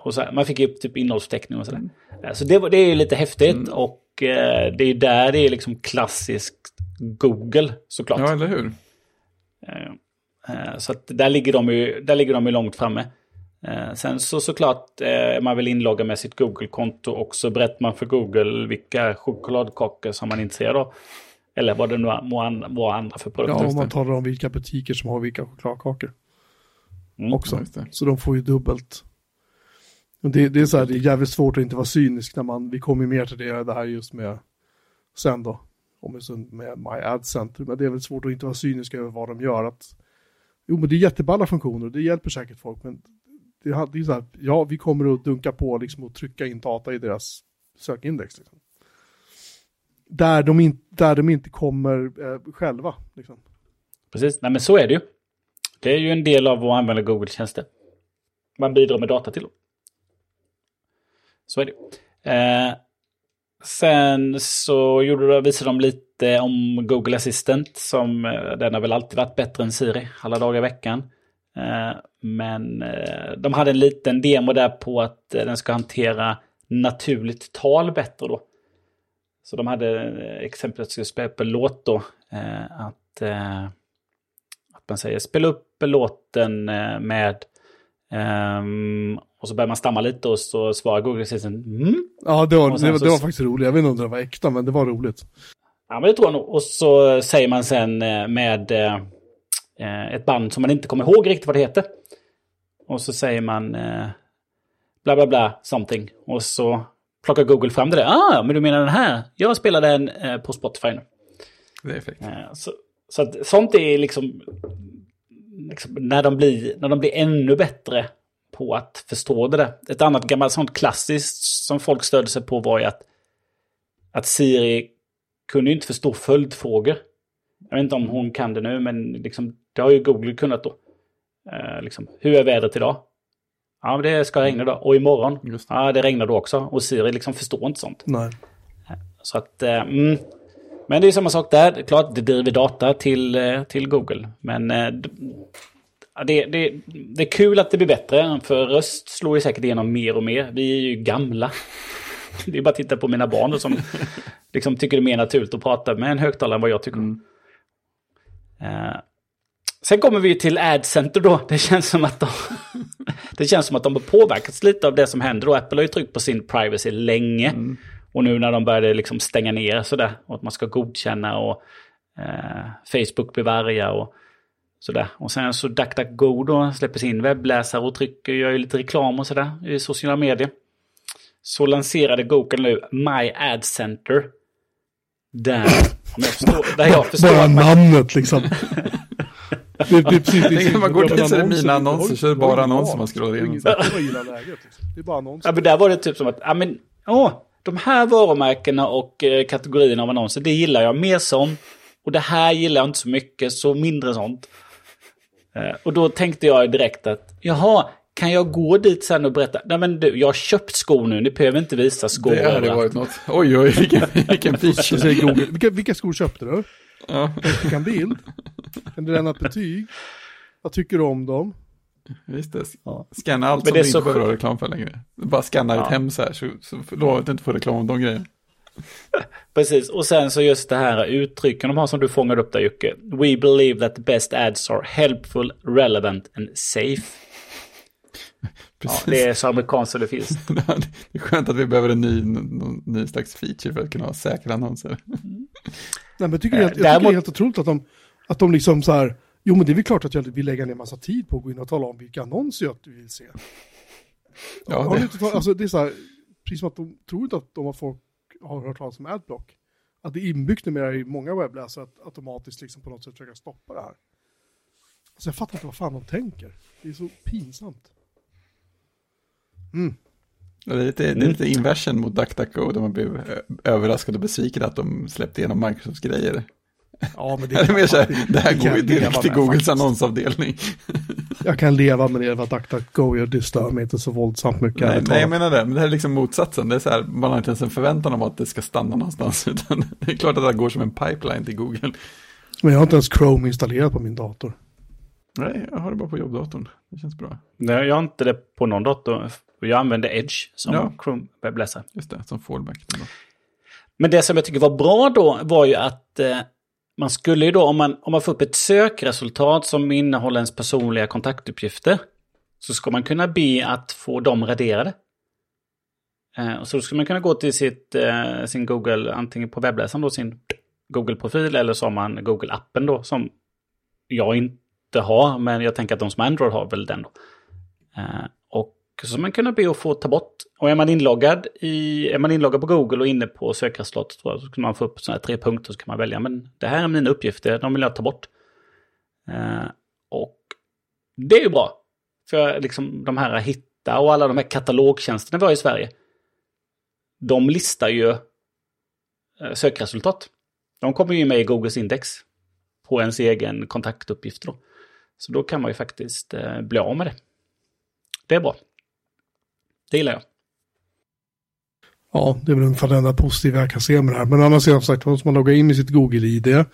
Och så här, man fick upp typ innehållsförteckning och sådär. Mm. Så det, det är ju lite häftigt mm. och eh, det är där det är liksom klassiskt Google såklart. Ja, eller hur? Eh, eh, så att där ligger de ju, där ligger de ju långt framme. Eh, sen så såklart eh, man vill inlogga med sitt Google-konto och så berättar man för Google vilka chokladkakor som man är intresserad av. Eller vad det nu må vara andra för produkter. Ja, om man talar om vilka butiker som har vilka chokladkakor. Mm. Också. Så de får ju dubbelt det, det, är så här, det är jävligt svårt att inte vara cynisk när man, vi kommer mer till det, det här just med, sen då, om med My Ad Center, men det är väl svårt att inte vara cynisk över vad de gör. Att, jo, men det är jätteballa funktioner och det hjälper säkert folk, men det, det är så här, ja, vi kommer att dunka på liksom och trycka in data i deras sökindex. Liksom. Där, de in, där de inte kommer eh, själva. Liksom. Precis, nej men så är det ju. Det är ju en del av att använda Google-tjänster. Man bidrar med data till dem. Så är det. Eh, sen så gjorde, visade de lite om Google Assistant som eh, den har väl alltid varit bättre än Siri alla dagar i veckan. Eh, men eh, de hade en liten demo där på att eh, den ska hantera naturligt tal bättre då. Så de hade eh, exemplet att skulle spela upp en låt då. Eh, att, att man säger spela upp låten med Um, och så börjar man stamma lite och så svarar Google Assistant mm. Ja, det var, det, var, det var faktiskt roligt. Jag vet inte om det var äkta, men det var roligt. Ja, men det tror jag nog. Och så säger man sen eh, med eh, ett band som man inte kommer ihåg riktigt vad det heter. Och så säger man eh, bla bla bla something. Och så plockar Google fram det där. Ah, men du menar den här? Jag spelar den eh, på Spotify nu. Det är effekt. Eh, så, så att, sånt är liksom, liksom, när, de blir, när de blir ännu bättre på att förstå det där. Ett annat gammalt sånt klassiskt som folk stödde sig på var ju att, att Siri kunde ju inte förstå följdfrågor. Jag vet inte om hon kan det nu, men liksom, det har ju Google kunnat då. Eh, liksom, hur är vädret idag? Ja, men det ska regna idag. Och imorgon? Just. Ja, det regnar då också. Och Siri liksom förstår inte sånt. Nej. Så att, eh, mm. Men det är samma sak där. Klart, det driver data till, eh, till Google. Men eh, det, det, det är kul att det blir bättre. För röst slår ju säkert igenom mer och mer. Vi är ju gamla. [LAUGHS] Det är bara att titta på mina barn som [LAUGHS] liksom tycker det är mer naturligt att prata med en högtalare än vad jag tycker. Mm. Uh, sen kommer vi till AdCenter då. Det känns som att de, [LAUGHS] det känns som att de har påverkats lite av det som händer. då. Apple har ju tryckt på sin privacy länge. Mm. Och nu när de började liksom stänga ner sådär. Och att man ska godkänna och uh, Facebook varga och sådär. Och sen så DuckDuckGo då släpper sin webbläsare och trycker, gör ju lite reklam och sådär i sociala medier så lanserade Google nu My Ad Center. Där, om jag förstår, där jag förstår Bara namnet liksom. [LAUGHS] det, det, precis, det, man går är det mina annonser, så är det bara annonser man scrollar igenom. Liksom. Det är bara annonser. Ja, men där var det typ som att, ja men, åh, de här varumärkena och eh, kategorierna av annonser, det gillar jag mer som. Och det här gillar jag inte så mycket, så mindre sånt. Eh, och då tänkte jag direkt att, jaha, kan jag gå dit sen och berätta? Nej men du, jag har köpt skor nu, ni behöver inte visa skor. Det hade varit något. Oj, oj, vilken, vilken [LAUGHS] feature. Google. Vilka, vilka skor köpte du? Ja. Fick en bild? Kan du lämna ett betyg? Vad tycker du om dem? Visst det. Ja. Scanna allt men som du inte behöver ha reklam för längre. Bara scanna ja. ett hem så här, så, så lovar att inte få reklam om de grejerna. [LAUGHS] Precis, och sen så just det här uttrycken de har som du fångade upp där Jocke. We believe that the best ads are helpful, relevant and safe. [LAUGHS] Ja, det är så amerikanskt som det finns. [LAUGHS] det är skönt att vi behöver en ny, någon, ny slags feature för att kunna ha säkra annonser. Nej, men jag tycker, det, jag tycker Däremot... det är helt otroligt att de, att de liksom så här, jo men det är väl klart att jag vill lägga ner massa tid på att gå in och tala om vilka annonser jag vill se. Ja, det... Inte, alltså, det är så här, precis som att de tror inte att de har folk har hört talas om Adblock. Att det är inbyggt numera i många webbläsare att automatiskt liksom på något sätt försöka stoppa det här. Alltså jag fattar inte vad fan de tänker. Det är så pinsamt. Mm. Det är lite, det är lite inversen mot DuckDuckGo där man blev överraskad och besviken att de släppte igenom Microsofts grejer. Ja, men det, är mer så här, det här går ju direkt till Googles faktiskt. annonsavdelning. Jag kan leva med det, vad DuckDuckGo gör, det stör mig inte så våldsamt mycket. Nej, nej, jag menar det, men det här är liksom motsatsen. Det är så här, man har inte ens en förväntan om att det ska stanna någonstans, [LAUGHS] utan det är klart att det går som en pipeline till Google. Men jag har inte ens Chrome installerat på min dator. Nej, jag har det bara på jobbdatorn. Det känns bra. Nej, jag har inte det på någon dator. Jag använder Edge som ja. Chrome webbläsare. Just det, som fallback. Men det som jag tycker var bra då var ju att eh, man skulle ju då, om man, om man får upp ett sökresultat som innehåller ens personliga kontaktuppgifter, så ska man kunna be att få dem raderade. Eh, så då skulle man kunna gå till sitt, eh, sin Google, antingen på webbläsaren då, sin Google-profil, eller så har man Google-appen då, som jag inte har, men jag tänker att de som Android har väl den då. Eh, som så man kunna be att få ta bort. Och är man inloggad, i, är man inloggad på Google och inne på sökresultatet så kan man få upp sådana här tre punkter så kan man välja. Men det här är mina uppgifter, de vill jag ta bort. Eh, och det är ju bra. För liksom de här hitta och alla de här katalogtjänsterna vi har i Sverige. De listar ju eh, sökresultat. De kommer ju med i Googles index. På ens egen kontaktuppgift då. Så då kan man ju faktiskt eh, bli av med det. Det är bra. Det gillar jag. Ja, det är väl ungefär det enda positiva jag kan se med det här. Men annars är det som sagt, måste man logga in med sitt Google-ID.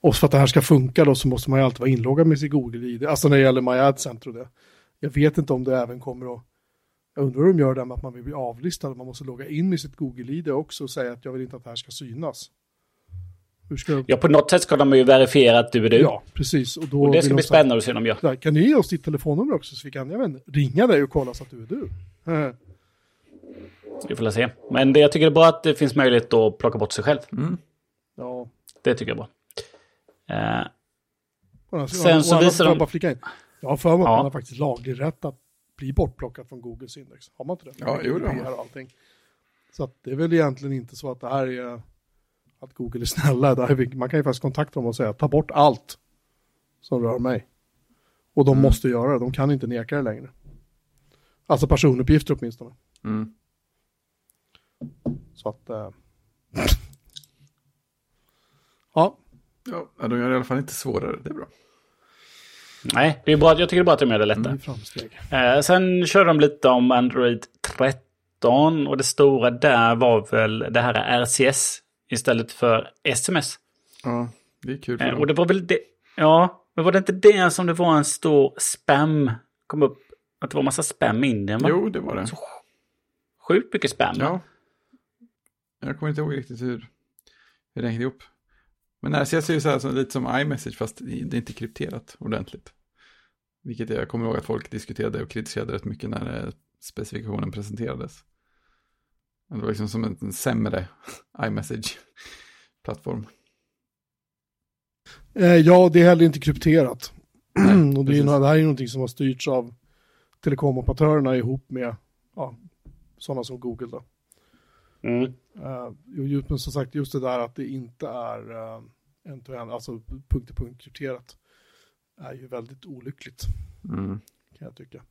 Och för att det här ska funka då så måste man ju alltid vara inloggad med sitt Google-ID. Alltså när det gäller My Ad Center och det. Jag vet inte om det även kommer att... Jag undrar hur de gör det med att man vill bli avlistad. Man måste logga in med sitt Google-ID också och säga att jag vill inte att det här ska synas. Hur ska... Ja, på något sätt ska de ju verifiera att du är du. Ja, precis. Och, och det ska bli spännande att se om de gör. Kan ni ge oss ditt telefonnummer också så vi kan jag vet, ringa dig och kolla så att du är du? [LAUGHS] Vi får se. Men det, jag tycker det är bra att det finns möjlighet att plocka bort sig själv. Mm. Ja. Det tycker jag är bra. Eh, alltså, sen så visar de... Bara flika in. Jag har för mig att man har faktiskt laglig rätt att bli bortplockad från Googles index. Har man inte det? Ja, jo det allting. Så att det är väl egentligen inte så att det här är att Google är snälla. Där man kan ju faktiskt kontakta dem och säga ta bort allt som rör mig. Och de mm. måste göra det, de kan inte neka det längre. Alltså personuppgifter åtminstone. Mm. Så att... Äh... ja. Ja, de gör det i alla fall inte svårare, det är bra. Nej, det är bra, jag tycker det är bra att de gör det lättare. Mm, eh, sen kör de lite om Android 13 och det stora där var väl det här RCS istället för SMS. Ja, det är kul. Eh, och det var väl det, ja, men var det inte det som det var en stor spam, kom upp, att det var massa spam i Indien? Va? Jo, det var det. Så sjukt mycket spam. Ja. Jag kommer inte ihåg riktigt hur, hur det hängde ihop. Men RCS är ju så här, så lite som iMessage fast det är inte krypterat ordentligt. Vilket jag kommer ihåg att folk diskuterade och kritiserade rätt mycket när eh, specifikationen presenterades. Det var liksom som en sämre [LAUGHS] iMessage-plattform. Eh, ja, det är heller inte krypterat. [CLEARS THROAT] Nej, och det, är, det här är någonting som har styrts av telekomoperatörerna ihop med ja, sådana som Google. Då. Mm. Uh, men som sagt, just det där att det inte är uh, en-to-en, alltså punkt-till-punkt krypterat, är ju väldigt olyckligt. Mm. Kan jag tycka.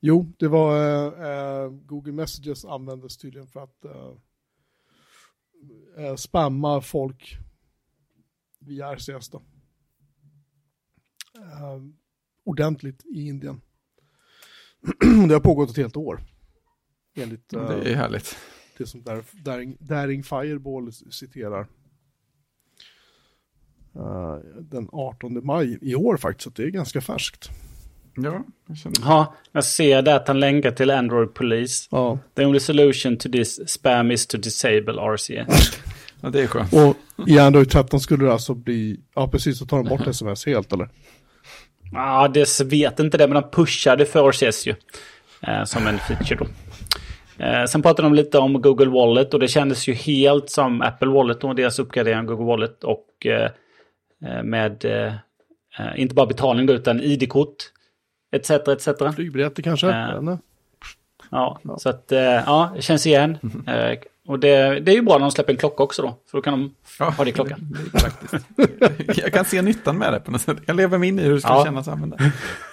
Jo, det var uh, Google Messages användes tydligen för att spamma folk via RCS då. ordentligt i Indien. Det har pågått ett helt år. Enligt, det är härligt det som Daring, Daring Fireball citerar. Uh, den 18 maj i år faktiskt, så det är ganska färskt. Ja, jag känner Ja, jag ser det att han länkar till Android Police. Ja. The only solution to this spam is to disable RCS. ja, det är skönt. Och i Android 13 skulle det alltså bli, ja precis, så tar de bort [LAUGHS] sms helt eller? Ja, det vet inte det, men de pushade för RCS ju. Eh, som en feature då. Eh, sen pratade de lite om Google Wallet och det kändes ju helt som Apple Wallet och deras uppgradering av Google Wallet och eh, eh med eh, eh, inte bara betalning då, utan ID-kort etc. etc. Flygbiljetter kanske? Ja, ja, så att ja, det känns igen. Mm. Och det, det är ju bra när de släpper en klocka också då, för då kan de ja, ha det i klockan. Det, jag kan se nyttan med det på något sätt. Jag lever mig in i hur det ska ja. kännas att använda.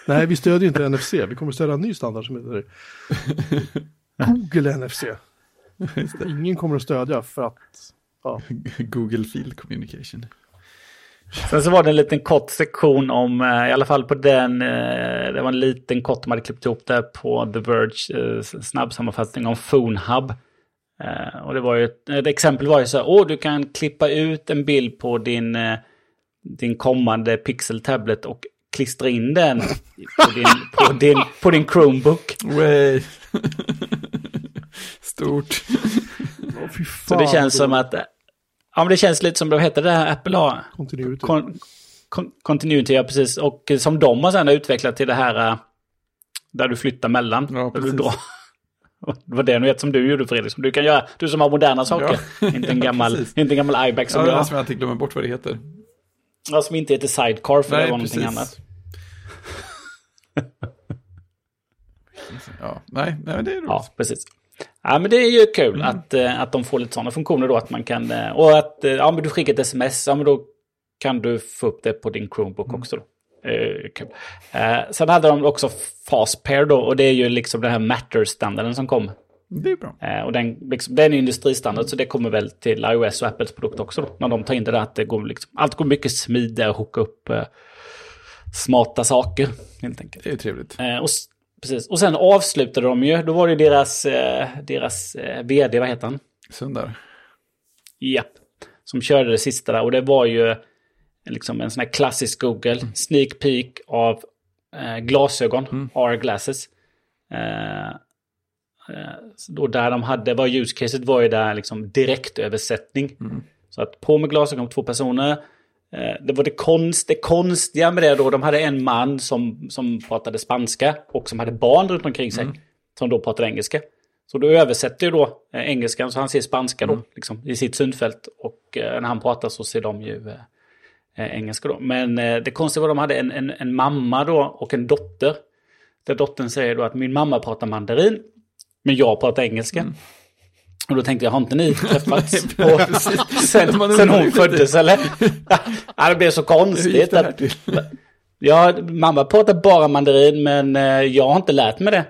Nej, vi stödjer inte NFC. Vi kommer stödja en ny standard som heter Google NFC. Ingen kommer att stödja för att... Ja. Google Field Communication. Sen så var det en liten kort sektion om, eh, i alla fall på den, eh, det var en liten kort de hade klippt ihop där på The Verge, eh, snabbsammanfattning om PhoneHub. Och det var ju, ett exempel var ju så här, åh du kan klippa ut en bild på din, din kommande Pixel Tablet och klistra in den på din, på din, på din Chromebook. Way. [LAUGHS] Stort. Oh, fan, så det känns som att... Ja, men det känns lite som, vad heter det här Apple har? Continuity. Con, con, continuity, ja precis. Och som de har sedan utvecklat till det här där du flyttar mellan. Ja, där du drar. [LAUGHS] Det var det nu som du gjorde Fredrik, som du kan göra. Du som har moderna saker. [LAUGHS] Ja. inte, en gammal, inte en gammal iBack som ja, jag. som jag alltid glömmer bort vad det heter. Ja, som inte heter Sidecar för Nej, det var precis. någonting annat. [LAUGHS] ja, nej, nej, det är roligt. Ja, precis. Ja, men det är ju kul mm. att, eh, att de får lite sådana funktioner då. Att man kan, eh, och att eh, ja, men du skickar ett sms, ja, men då kan du få upp det på din Chromebook mm. också. Då. Eh, kul. Eh, sen hade de också Fastpair då, och det är ju liksom den här Matter-standarden som kom. Det är bra. Eh, och den, liksom, den är industristandard, så det kommer väl till iOS och Apples produkt också då. När de tar in det där att det går liksom, allt går mycket smidigare att hooka upp smarta saker, helt enkelt. Det är trevligt. och Precis, och sen avslutade de ju, då var det deras, deras vd, vad heter han? Sundar. Japp, som körde det sista där och det var ju liksom en sån här klassisk Google, mm. sneak peek av eh, glasögon, mm. R-glasses. Eh, eh, då där de hade, var use caset var ju där liksom direktöversättning. Mm. Så att på med glasögon på två personer, Eh, det var det, konst, det konstiga med det då, de hade en man som, som pratade spanska och som hade barn runt omkring sig. Mm. Som då pratade engelska. Så då översätter ju då eh, engelskan så han ser spanska då, mm. liksom, i sitt synfält. Och eh, när han pratar så ser de ju eh, engelska då. Men eh, det konstiga var att de hade en, en, en mamma då och en dotter. Där dottern säger då att min mamma pratar mandarin, men jag pratar engelska. Mm. Och då tänkte jag, har inte ni träffats [LAUGHS] sen, sen hon föddes eller? [LAUGHS] ja, det blev så konstigt. Att, ja, mamma pratar bara mandarin men eh, jag har inte lärt mig det.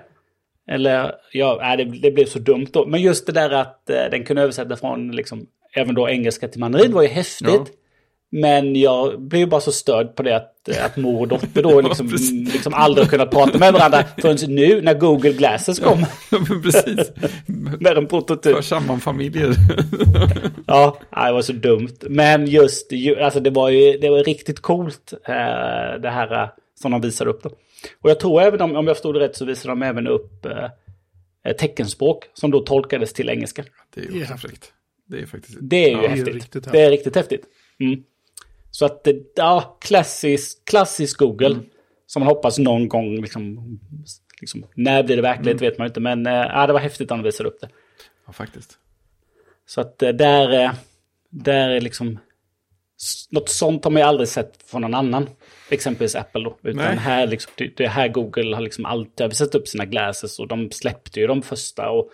Eller, ja, det, det blev så dumt då. Men just det där att eh, den kunde översätta från liksom, även då engelska till mandarin var ju häftigt. Ja. Men jag blev bara så störd på det att, att mor och dotter då [LAUGHS] liksom, liksom aldrig kunnat prata med varandra förrän nu när Google Glasses kom. Ja, precis. med en prototyp. För samman familjer. ja, det var så dumt. Men just, alltså det var ju det var riktigt coolt eh, det här eh, som de visade upp då. Och jag tror även, om, om jag förstod det rätt, så visade de även upp eh, teckenspråk som då tolkades till engelska. Det är ju häftigt. Det är faktiskt... Det är ju ja, häftigt. Det är riktigt häftigt. Det är riktigt häftigt. Mm. Så att, ja, klassisk, klassisk Google. Mm. Som man hoppas någon gång, liksom, liksom när blir det verklighet mm. vet man inte. Men äh, ja, det var häftigt att han visade upp det. Ja, faktiskt. Så att äh, där, där är liksom, något sånt har man ju aldrig sett från någon annan. Exempelvis Apple då. Utan Nej. här, liksom, det, det här Google har liksom alltid visat upp sina glasses och de släppte ju de första och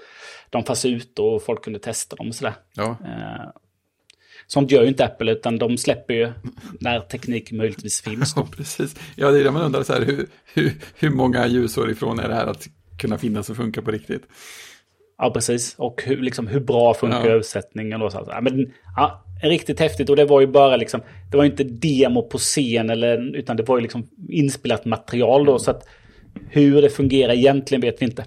de fanns ute och folk kunde testa dem och sådär. Ja. Sånt gör ju inte Apple, utan de släpper ju när teknik möjligtvis finns. [LAUGHS] Ja, precis. Ja, det är det man undrar, så här, hur, hur, hur många ljusår ifrån är det här att kunna finnas och funka på riktigt? Ja, precis. Och hur, liksom, hur bra funkar ja. översättningen och så. Ja, men, ja, riktigt häftigt. Och det var ju bara liksom, det var ju inte demo på scen, eller, utan det var ju liksom inspelat material då. Så att hur det fungerar egentligen vet vi inte.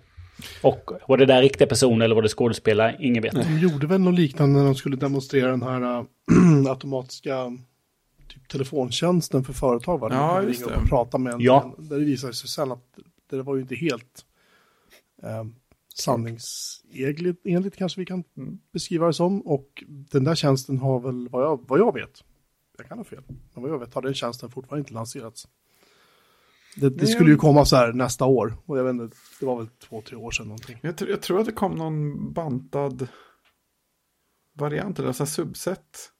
Och var det där riktiga personer eller var det skådespelare? Ingen vet. De gjorde väl något liknande när de skulle demonstrera den här äh, [CLEARS THROAT] automatiska typ, telefontjänsten för företag. Va? Ja, just det. Och prata med en, ja. Där det visade sig sen att det var ju inte helt eh, sanningsenligt kanske vi kan mm. beskriva det som. Och den där tjänsten har väl, vad jag, vad jag vet, jag kan ha fel, men vad jag vet har den tjänsten fortfarande inte lanserats. Det, det skulle ju komma så här nästa år. Och jag vet inte, det var väl två, tre år sedan någonting. Jag, tror, jag tror att det kom någon bantad variant, eller så subset.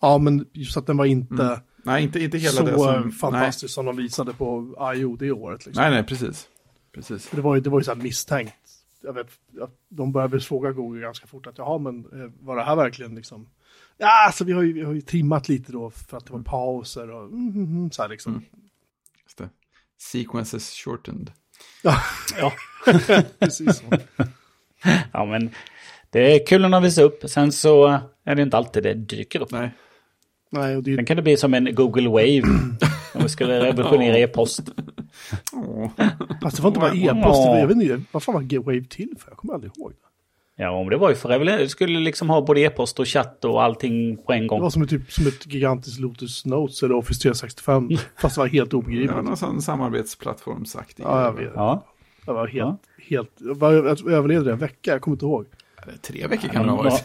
Ja, men just att den var inte, mm. nej, inte, inte hela så det som, fantastisk nej. som de visade på I.O. det året. Liksom. Nej, nej, precis. precis. det var ju, det var ju så här misstänkt. Jag vet, de började fråga Google ganska fort att jaha, men eh, var det här verkligen liksom... Ja, alltså vi har ju, vi har ju trimmat lite då för att det var mm. pauser och mm, mm, mm så här liksom. Mm. Sequences shortened. Ja, [LAUGHS] ja. [LAUGHS] precis så. ja, men det är kul när de visar upp. Sen så är det inte alltid det dyker upp. Nej. Nej, och det... Sen kan det bli som en Google Wave. om vi skulle revolutionera [LAUGHS] e-post. Fast det får inte vara e-post. Jag vet inte, vad fan var Wave till för? Jag kommer aldrig ihåg. Det. Ja, men det var ju för Du skulle liksom ha både e-post och chatt och allting på en gång. Det var som ett, typ, som ett gigantiskt Lotus Notes eller Office 365. fast det var helt obegripligt. Ja, någon sån samarbetsplattform sagt. Ja, jag vet. Ja. Det var helt, ja. helt, jag överlevde det en vecka, jag kommer inte ihåg. Tre veckor kan det ha varit.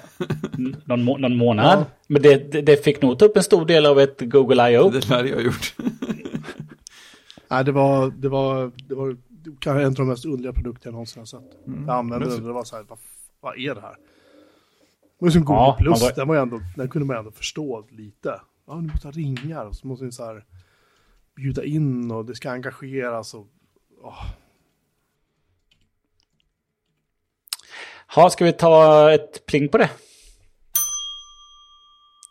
Någon, [LAUGHS] någon, någon månad. Ja. Men det, det, det, fick nog ta upp en stor del av ett Google I.O. Det lär jag ha gjort. [LAUGHS] Nej, det var, det var, det var kanske en av de mest underliga produkter jag någonsin har sett. Mm. Jag använde det, det var så här, vad vad är det här? Det var ju som Google ja, Plus, var... den, var ändå, den kunde man ändå förstå lite. Ja, nu måste ha ringar och så måste ni så här bjuda in och det ska engageras och... Oh. Ha, ska vi ta ett pling på det?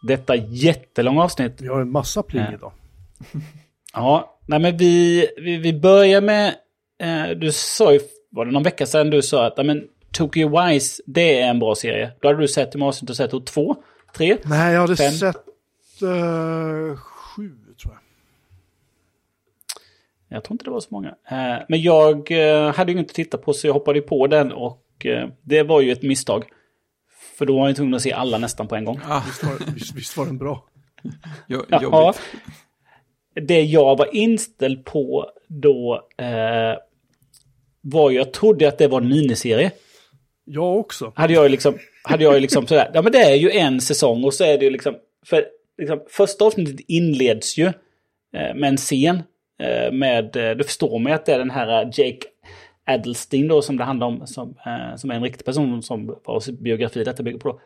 Detta jättelånga avsnitt. Vi har en massa pling ja. idag. [LAUGHS] ja, nej men vi, vi, vi börjar med... Eh, du sa ju, var det någon vecka sedan du sa att men, Tokyo Wise, det är en bra serie. Då hade du sett hur många avsnitt du sett? Två? Tre? Nej, jag hade fem. sett uh, sju, tror jag. Jag tror inte det var så många. Uh, men jag uh, hade ju inget att titta på så jag hoppade på den och det var ju ett misstag. För då var jag tvungen att se alla nästan på en gång. Ah. Visst, var, visst, visst var den bra? jo, ja, det jag var inställd på då var ju, jag trodde att det var en miniserie. Jag också. Hade jag ju liksom, hade jag ju liksom sådär, ja men det är ju en säsong och så är det ju liksom, för liksom, första avsnittet inleds ju eh, med en scen eh, med, eh, du förstår mig att det är den här eh, Jake Adelstein då som det handlar om, som, eh, som är en riktig person som vars biografi detta bygger på. Då.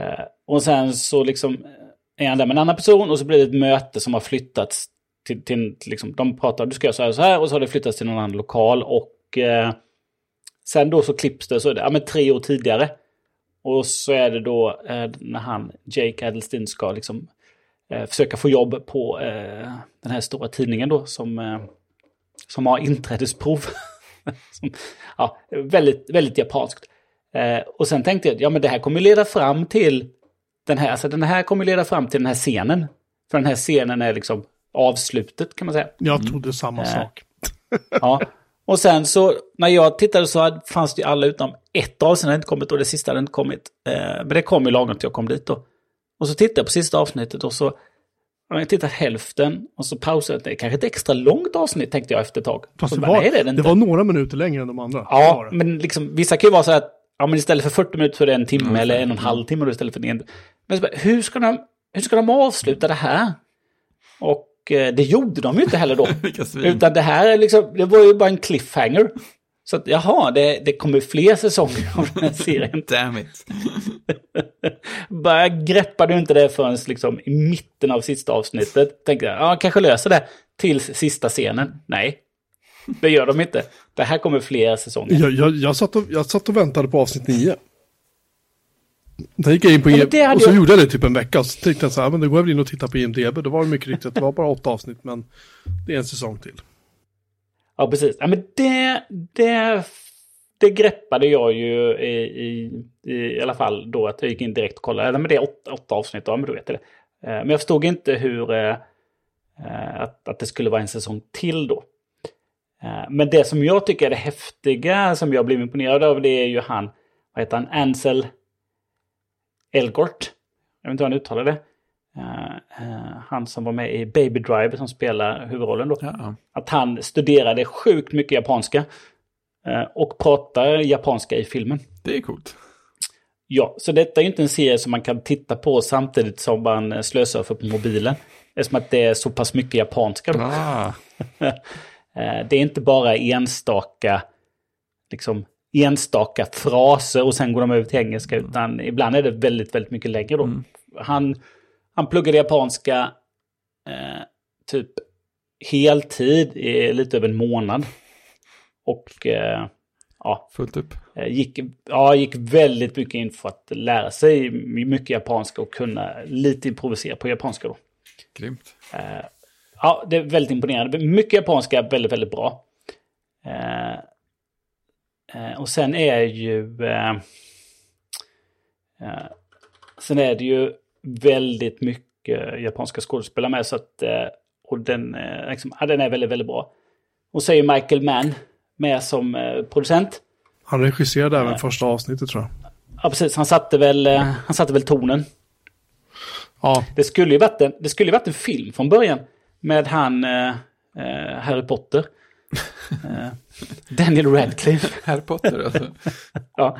Eh, och sen så liksom eh, är han där med en annan person och så blir det ett möte som har flyttats till, till, till liksom, de pratar, du ska göra så här och så här och så har det flyttats till någon annan lokal och Sen då så klipps det, så det ja, men tre år tidigare. och så är det då eh, när han, Jake Adelstein, ska liksom eh, försöka få jobb på eh, den här stora tidningen då som, eh, som har inträdesprov. [LAUGHS] som, ja, väldigt, väldigt japanskt. Eh, och sen tänkte jag, ja men det här kommer leda fram till den här, alltså den här kommer leda fram till den här scenen. För den här scenen är liksom avslutet kan man säga. Jag trodde samma eh, sak. ja. [LAUGHS] Och sen så, när jag tittade så fanns det ju alla utom ett avsnitt hade inte kommit och det sista hade inte kommit. Eh, men det kom ju lagom till jag kom dit då. Och så tittade jag på sista avsnittet och så jag tittat hälften och så pausade jag. Det är kanske ett extra långt avsnitt tänkte jag efter ett tag. Fast det, bara, var, det, det, var några minuter längre än de andra. Ja, men liksom, vissa kan ju vara så att ja, men istället för 40 minuter så är det en timme mm. eller en och en halv timme istället för en. Men så bara, hur, ska de, hur ska de avsluta det här? Och det gjorde de ju inte heller då. [LAUGHS] Utan det här är liksom, det var ju bara en cliffhanger. Så att jaha, det, det kommer fler säsonger av den här serien. [LAUGHS] Damn it. [LAUGHS] Bara greppade du inte det förrän liksom i mitten av sista avsnittet. Tänkte jag, ja, kanske löser det till sista scenen. Nej, det gör de inte. Det här kommer fler säsonger. Jag, jag, jag, satt, och, jag satt och väntade på avsnitt nio. Sen gick jag in på IMDB ja, och så jag... gjorde jag det typ en vecka. Så tänkte jag så här, men då går jag väl in och tittar på IMDB. Då var det mycket riktigt att det var bara åtta avsnitt, men det är en säsong till. Ja, precis. Ja, men det, det, det greppade jag ju i, i, i, alla fall då att jag gick in direkt och kollade. Men det är åtta, åtta avsnitt, ja, men då vet jag det. Eh, men jag förstod inte hur, eh, eh, att, att det skulle vara en säsong till då. Men det som jag tycker är det häftiga, som jag blev imponerad av, det är ju han, vad heter han, Ansel Elgort. Jag vet inte hur han uttalar det. Uh, uh, han som var med i Baby Driver som spelar huvudrollen då. Ja. Att han studerade sjukt mycket japanska. Uh, och pratar japanska i filmen. Det är coolt. Ja, så detta är inte en serie som man kan titta på samtidigt som man slösurfar på mobilen. Eftersom att det är så pass mycket japanska. Ah. [LAUGHS] det är inte bara enstaka, liksom, enstaka fraser och sen går de över till engelska. Utan ibland är det väldigt, väldigt mycket längre då. Mm. Han han pluggade japanska eh, typ heltid i lite över en månad. Och eh, ja, fullt upp. Eh, gick, ja, gick väldigt mycket in för att lära sig mycket japanska och kunna lite improvisera på japanska då. Grymt. Eh, ja, det är väldigt imponerande. Mycket japanska, väldigt, väldigt bra. Eh och sen är ju... sen är det ju väldigt mycket japanska skådespelare med. Så att, eh, och den, eh, liksom, ja, den är väldigt, väldigt bra. Och så är Michael Mann med som eh, producent. Han regisserade även första avsnittet tror jag. Ja, precis. Han satte väl, han satte väl tonen. Ja. Det skulle ju varit en, det skulle varit en film från början. Med han eh, Harry Potter. Daniel Radcliffe. [LAUGHS] Harry Potter alltså. [LAUGHS] ja.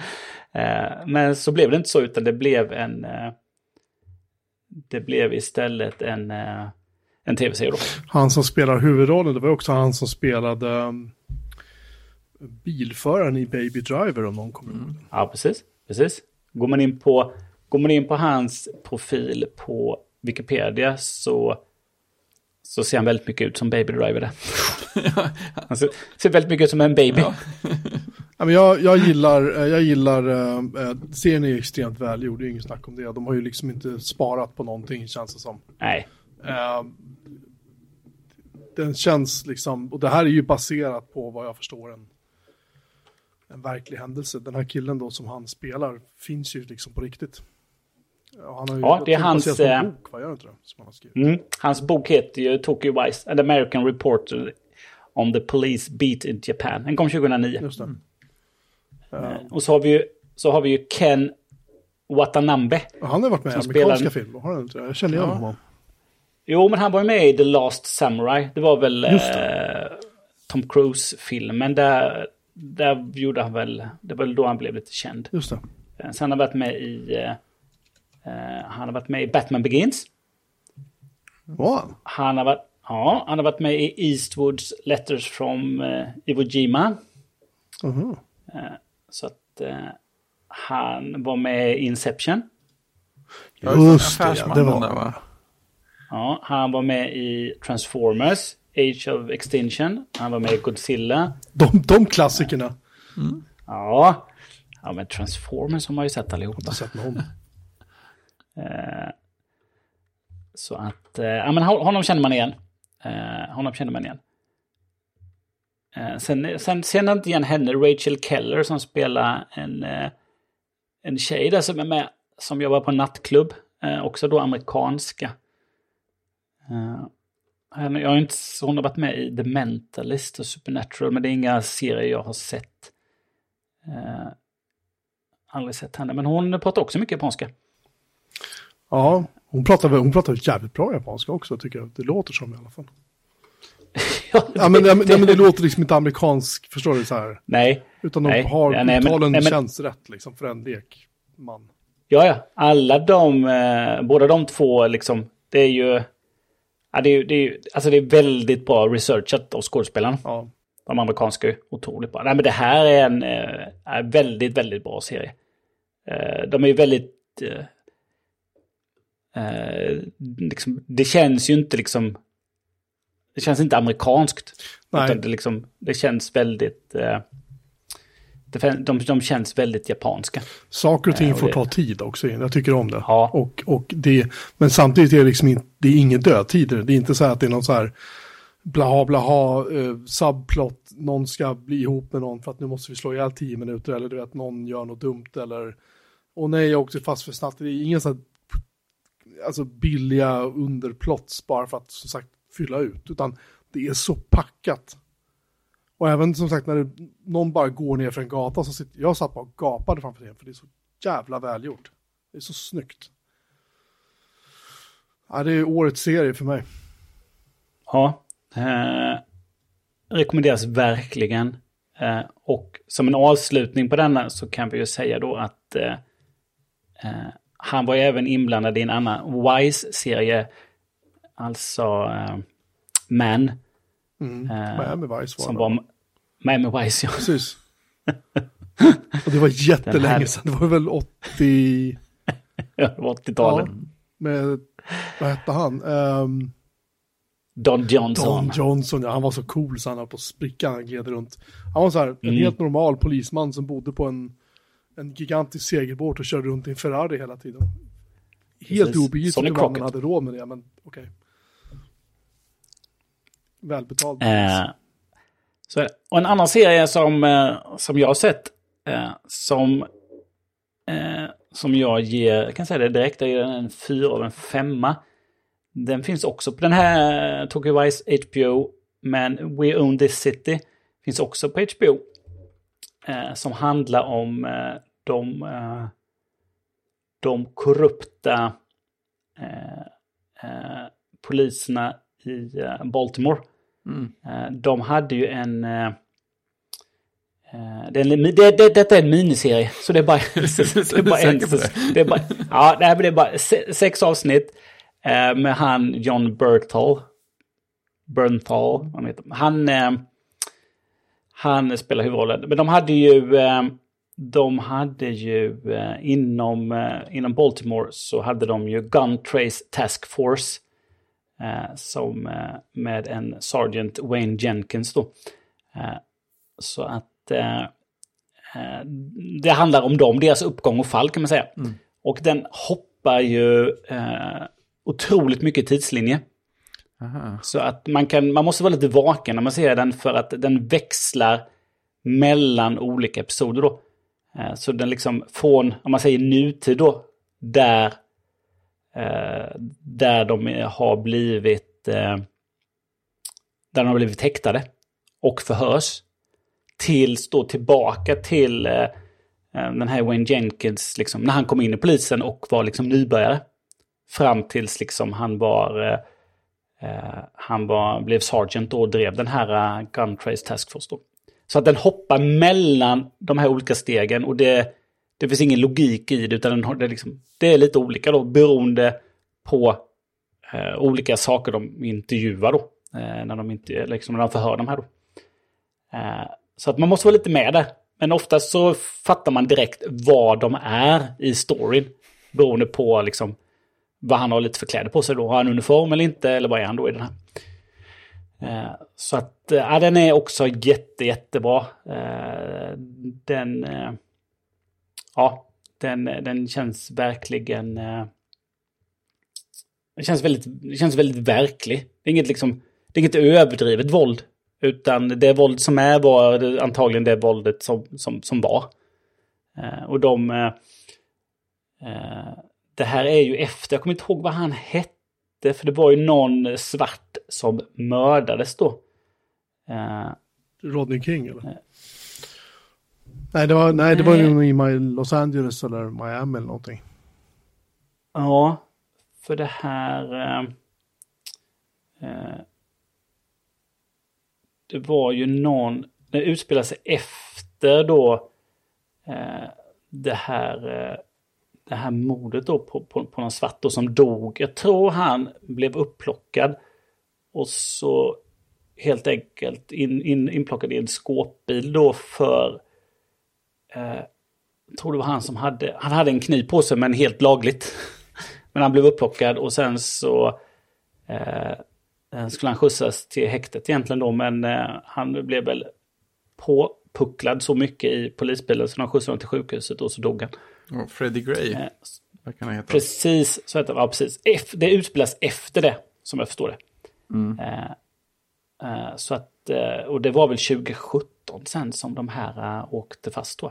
Eh, men så blev det inte så utan det blev en, eh, det blev istället en, eh, en tv-serie. Han som spelar huvudrollen, det var också han som spelade um, bilföraren i Baby Driver om någon kommer mm. Ja, precis. precis. Går, man in på, går man in på hans profil på Wikipedia så, så ser han väldigt mycket ut som Baby Driver. Där. [LAUGHS] han ser, ser, väldigt mycket ut som en baby. Ja. [LAUGHS] Ja, men jag, jag gillar, eh, jag gillar äh, serien är extremt välgjord, det är inget snack om det. De har ju liksom inte sparat på någonting känns det som. Nej. Äh, den känns liksom, och det här är ju baserat på vad jag förstår en, en verklig händelse. Den här killen då som han spelar finns ju liksom på riktigt. Han har ju, ja, det är hans... bok, vad gör inte det? Som han har skrivit. Mm, hans bok heter ju Tokyo Vice, An American Reporter on the Police Beat in Japan. Den kom 2009. Just det. Mm. Uh, och så har, vi ju, så har vi ju Ken Watanabe. Han har varit med i amerikanska spelar... filmer, har han inte? Jag känner igen ja. honom. Jo, men han var ju med i The Last Samurai. Det var väl eh, Tom Cruise-filmen. Där, där gjorde han väl, det var väl då han blev lite känd. Just det. Eh, sen har han varit med i, eh, eh, han har varit med i Batman Begins. Wow. Han har varit, ja, han har varit med i Eastwoods Letters from eh, Iwo Jima. Uh -huh. Så att eh, han var med i Inception. Just det, det var va? Ja, han var med i Transformers, Age of Extinction. Han var med i Godzilla. De, de klassikerna. Mm. Ja. Ja, men Transformers har man ju sett allihopa. Inte sett någon. Eh, så att, eh, ja men honom känner man igen. Eh, honom känner man igen. Sen, sen känner jag inte igen henne, Rachel Keller, som spelar en, en tjej där som är med, som jobbar på en nattklubb. Också då amerikanska. jag har inte, hon har varit med i The Mentalist och Supernatural, men det är inga serier jag har sett. aldrig sett henne, men hon pratar också mycket japanska. Ja, hon pratar, hon pratar jävligt bra japanska också, tycker jag. Det låter som i alla fall. [LAUGHS] ja, ja, men, ja, men, ja, men det låter liksom inte amerikansk, förstår du så här? Nej. Utan de nej, har ja, nej, uttalen men, känns rätt liksom för en lekman. Ja, ja. Alla de, eh, båda de två liksom, det är ju... Ja, det är, det är, alltså det är väldigt bra researchat av skådespelarna. Ja. De amerikanska är otroligt bra. Nej, men det här är en eh, väldigt, väldigt bra serie. Eh, de är ju väldigt... Eh, eh, liksom, det känns ju inte liksom det känns inte amerikanskt. Nej. Det, liksom, det känns väldigt... Eh, det, de, de känns väldigt japanska. Saker och ting eh, får ta tid också. Jag tycker om det. Ja. Och, och det men samtidigt är det liksom in, det är ingen dödtid. Det är inte så att det är någon så här blaha blaha eh, subplot. Någon ska bli ihop med någon för att nu måste vi slå ihjäl tio minuter. Eller du vet, någon gör något dumt. Eller, och nej, jag åkte fast för snabbt. Det är ingen så här, alltså billiga underplots bara för att som sagt fylla ut, utan det är så packat. Och även som sagt när det, någon bara går ner för en gata så sitter jag satt bara och gapade framför det för det är så jävla välgjort. Det är så snyggt. Ja, det är årets serie för mig. Ja, eh, rekommenderas verkligen. Eh, och som en avslutning på denna så kan vi ju säga då att eh, eh han var även inblandad i en annan Wise-serie Alltså uh, Man. Mm. Uh, Miami Vice var som var Miami Vice, ja. Precis. [LAUGHS] Och det var jättelänge här... sedan. Det var väl 80... ja, det var 80-talet. Ja, med, vad hette han? Um... Don Johnson. Don Johnson, ja. Han var så cool så han höll på att spricka. Han gled runt. Han var så här, en mm. helt normal polisman som bodde på en, en gigantisk segelbåt och körde runt i en Ferrari hela tiden. Helt obegripligt hur man hade råd med det, men okej. Okay. Välbetald. Eh, så, och en annan serie som, eh, som jag har sett, eh, som, eh, som jag ger, jag kan säga det direkt, jag ger den en fyra av en femma. Den finns också på den här Tokyo Vice HBO, men We Own This City finns också på HBO. Eh, som handlar om eh, de, de korrupta poliserna i Baltimore. Mm. Eh, de hade ju en... Eh, eh, det är en det, det, detta är en miniserie, så det är bara, [LAUGHS] det är bara en... Det är bara, ja, det är bara sex avsnitt med han John Berthal. Bernthal, han heter. Han, han spelar huvudrollen. Men de hade ju... De hade ju inom, inom Baltimore så hade de ju Gun Trace Task Force. Eh, som eh, med en Sergeant Wayne Jenkins då. Eh, så att eh, eh, det handlar om dem, deras uppgång och fall kan man säga. Mm. Och den hoppar ju eh, otroligt mycket tidslinje. Aha. Så att man, kan, man måste vara lite vaken när man ser den för att den växlar mellan olika episoder då. Eh, så den liksom från, om man säger nutid då, där eh, där de har blivit eh, där de har blivit häktade och förhörs. Tills då tillbaka till den här Wayne Jenkins, liksom, när han kom in i polisen och var liksom nybörjare. Fram tills liksom han var, eh, Eh, han var, blev sergeant och drev den här eh, Gun Trace Task Force. Då. Så att den hoppar mellan de här olika stegen och det det finns ingen logik i det, utan den, det, är liksom, det är lite olika då, beroende på eh, olika saker de intervjuar då. Eh, när, de inte, liksom, när de förhör de här då. Eh, så att man måste vara lite med där. Men oftast så fattar man direkt vad de är i storyn. Beroende på liksom, vad han har lite för kläder på sig då. Har han uniform eller inte? Eller vad är han då i den här? Eh, så att, eh, ja, den är också jätte, jättebra. Eh, den eh, ja, den, den känns verkligen... Eh, den känns väldigt, den känns väldigt verklig. Det är inget liksom, det är inget överdrivet våld. Utan det våld som är var antagligen det våldet som, som, som var. Och de... Det här är ju efter, jag kommer inte ihåg vad han hette, för det var ju någon svart som mördades då. Uh, Rodney King eller? Uh, nej, det var, nej, det var ju i Los Angeles eller Miami eller någonting. Ja, för det här... Uh, det var ju någon, det utspelade sig efter då det här det här mordet då på, på, på någon svart då som dog. Jag tror han blev upplockad och så helt enkelt in, in, inplockad i en skåpbil då för eh, jag tror det var han som hade, han hade en kniv på sig men helt lagligt. [LAUGHS] men han blev upplockad och sen så eh, skulle han skjutsas till häktet egentligen då men eh, han blev väl påpucklad så mycket i polisbilen så de skjutsade honom till sjukhuset och så dog han. Och Freddie Gray. Eh, vad kan han heta? Precis, så heter det. Ja, precis. F, det utspelas efter det, som jag förstår det. Mm. Eh, eh, så att, eh, och det var väl 2017 sen som de här uh, åkte fast då.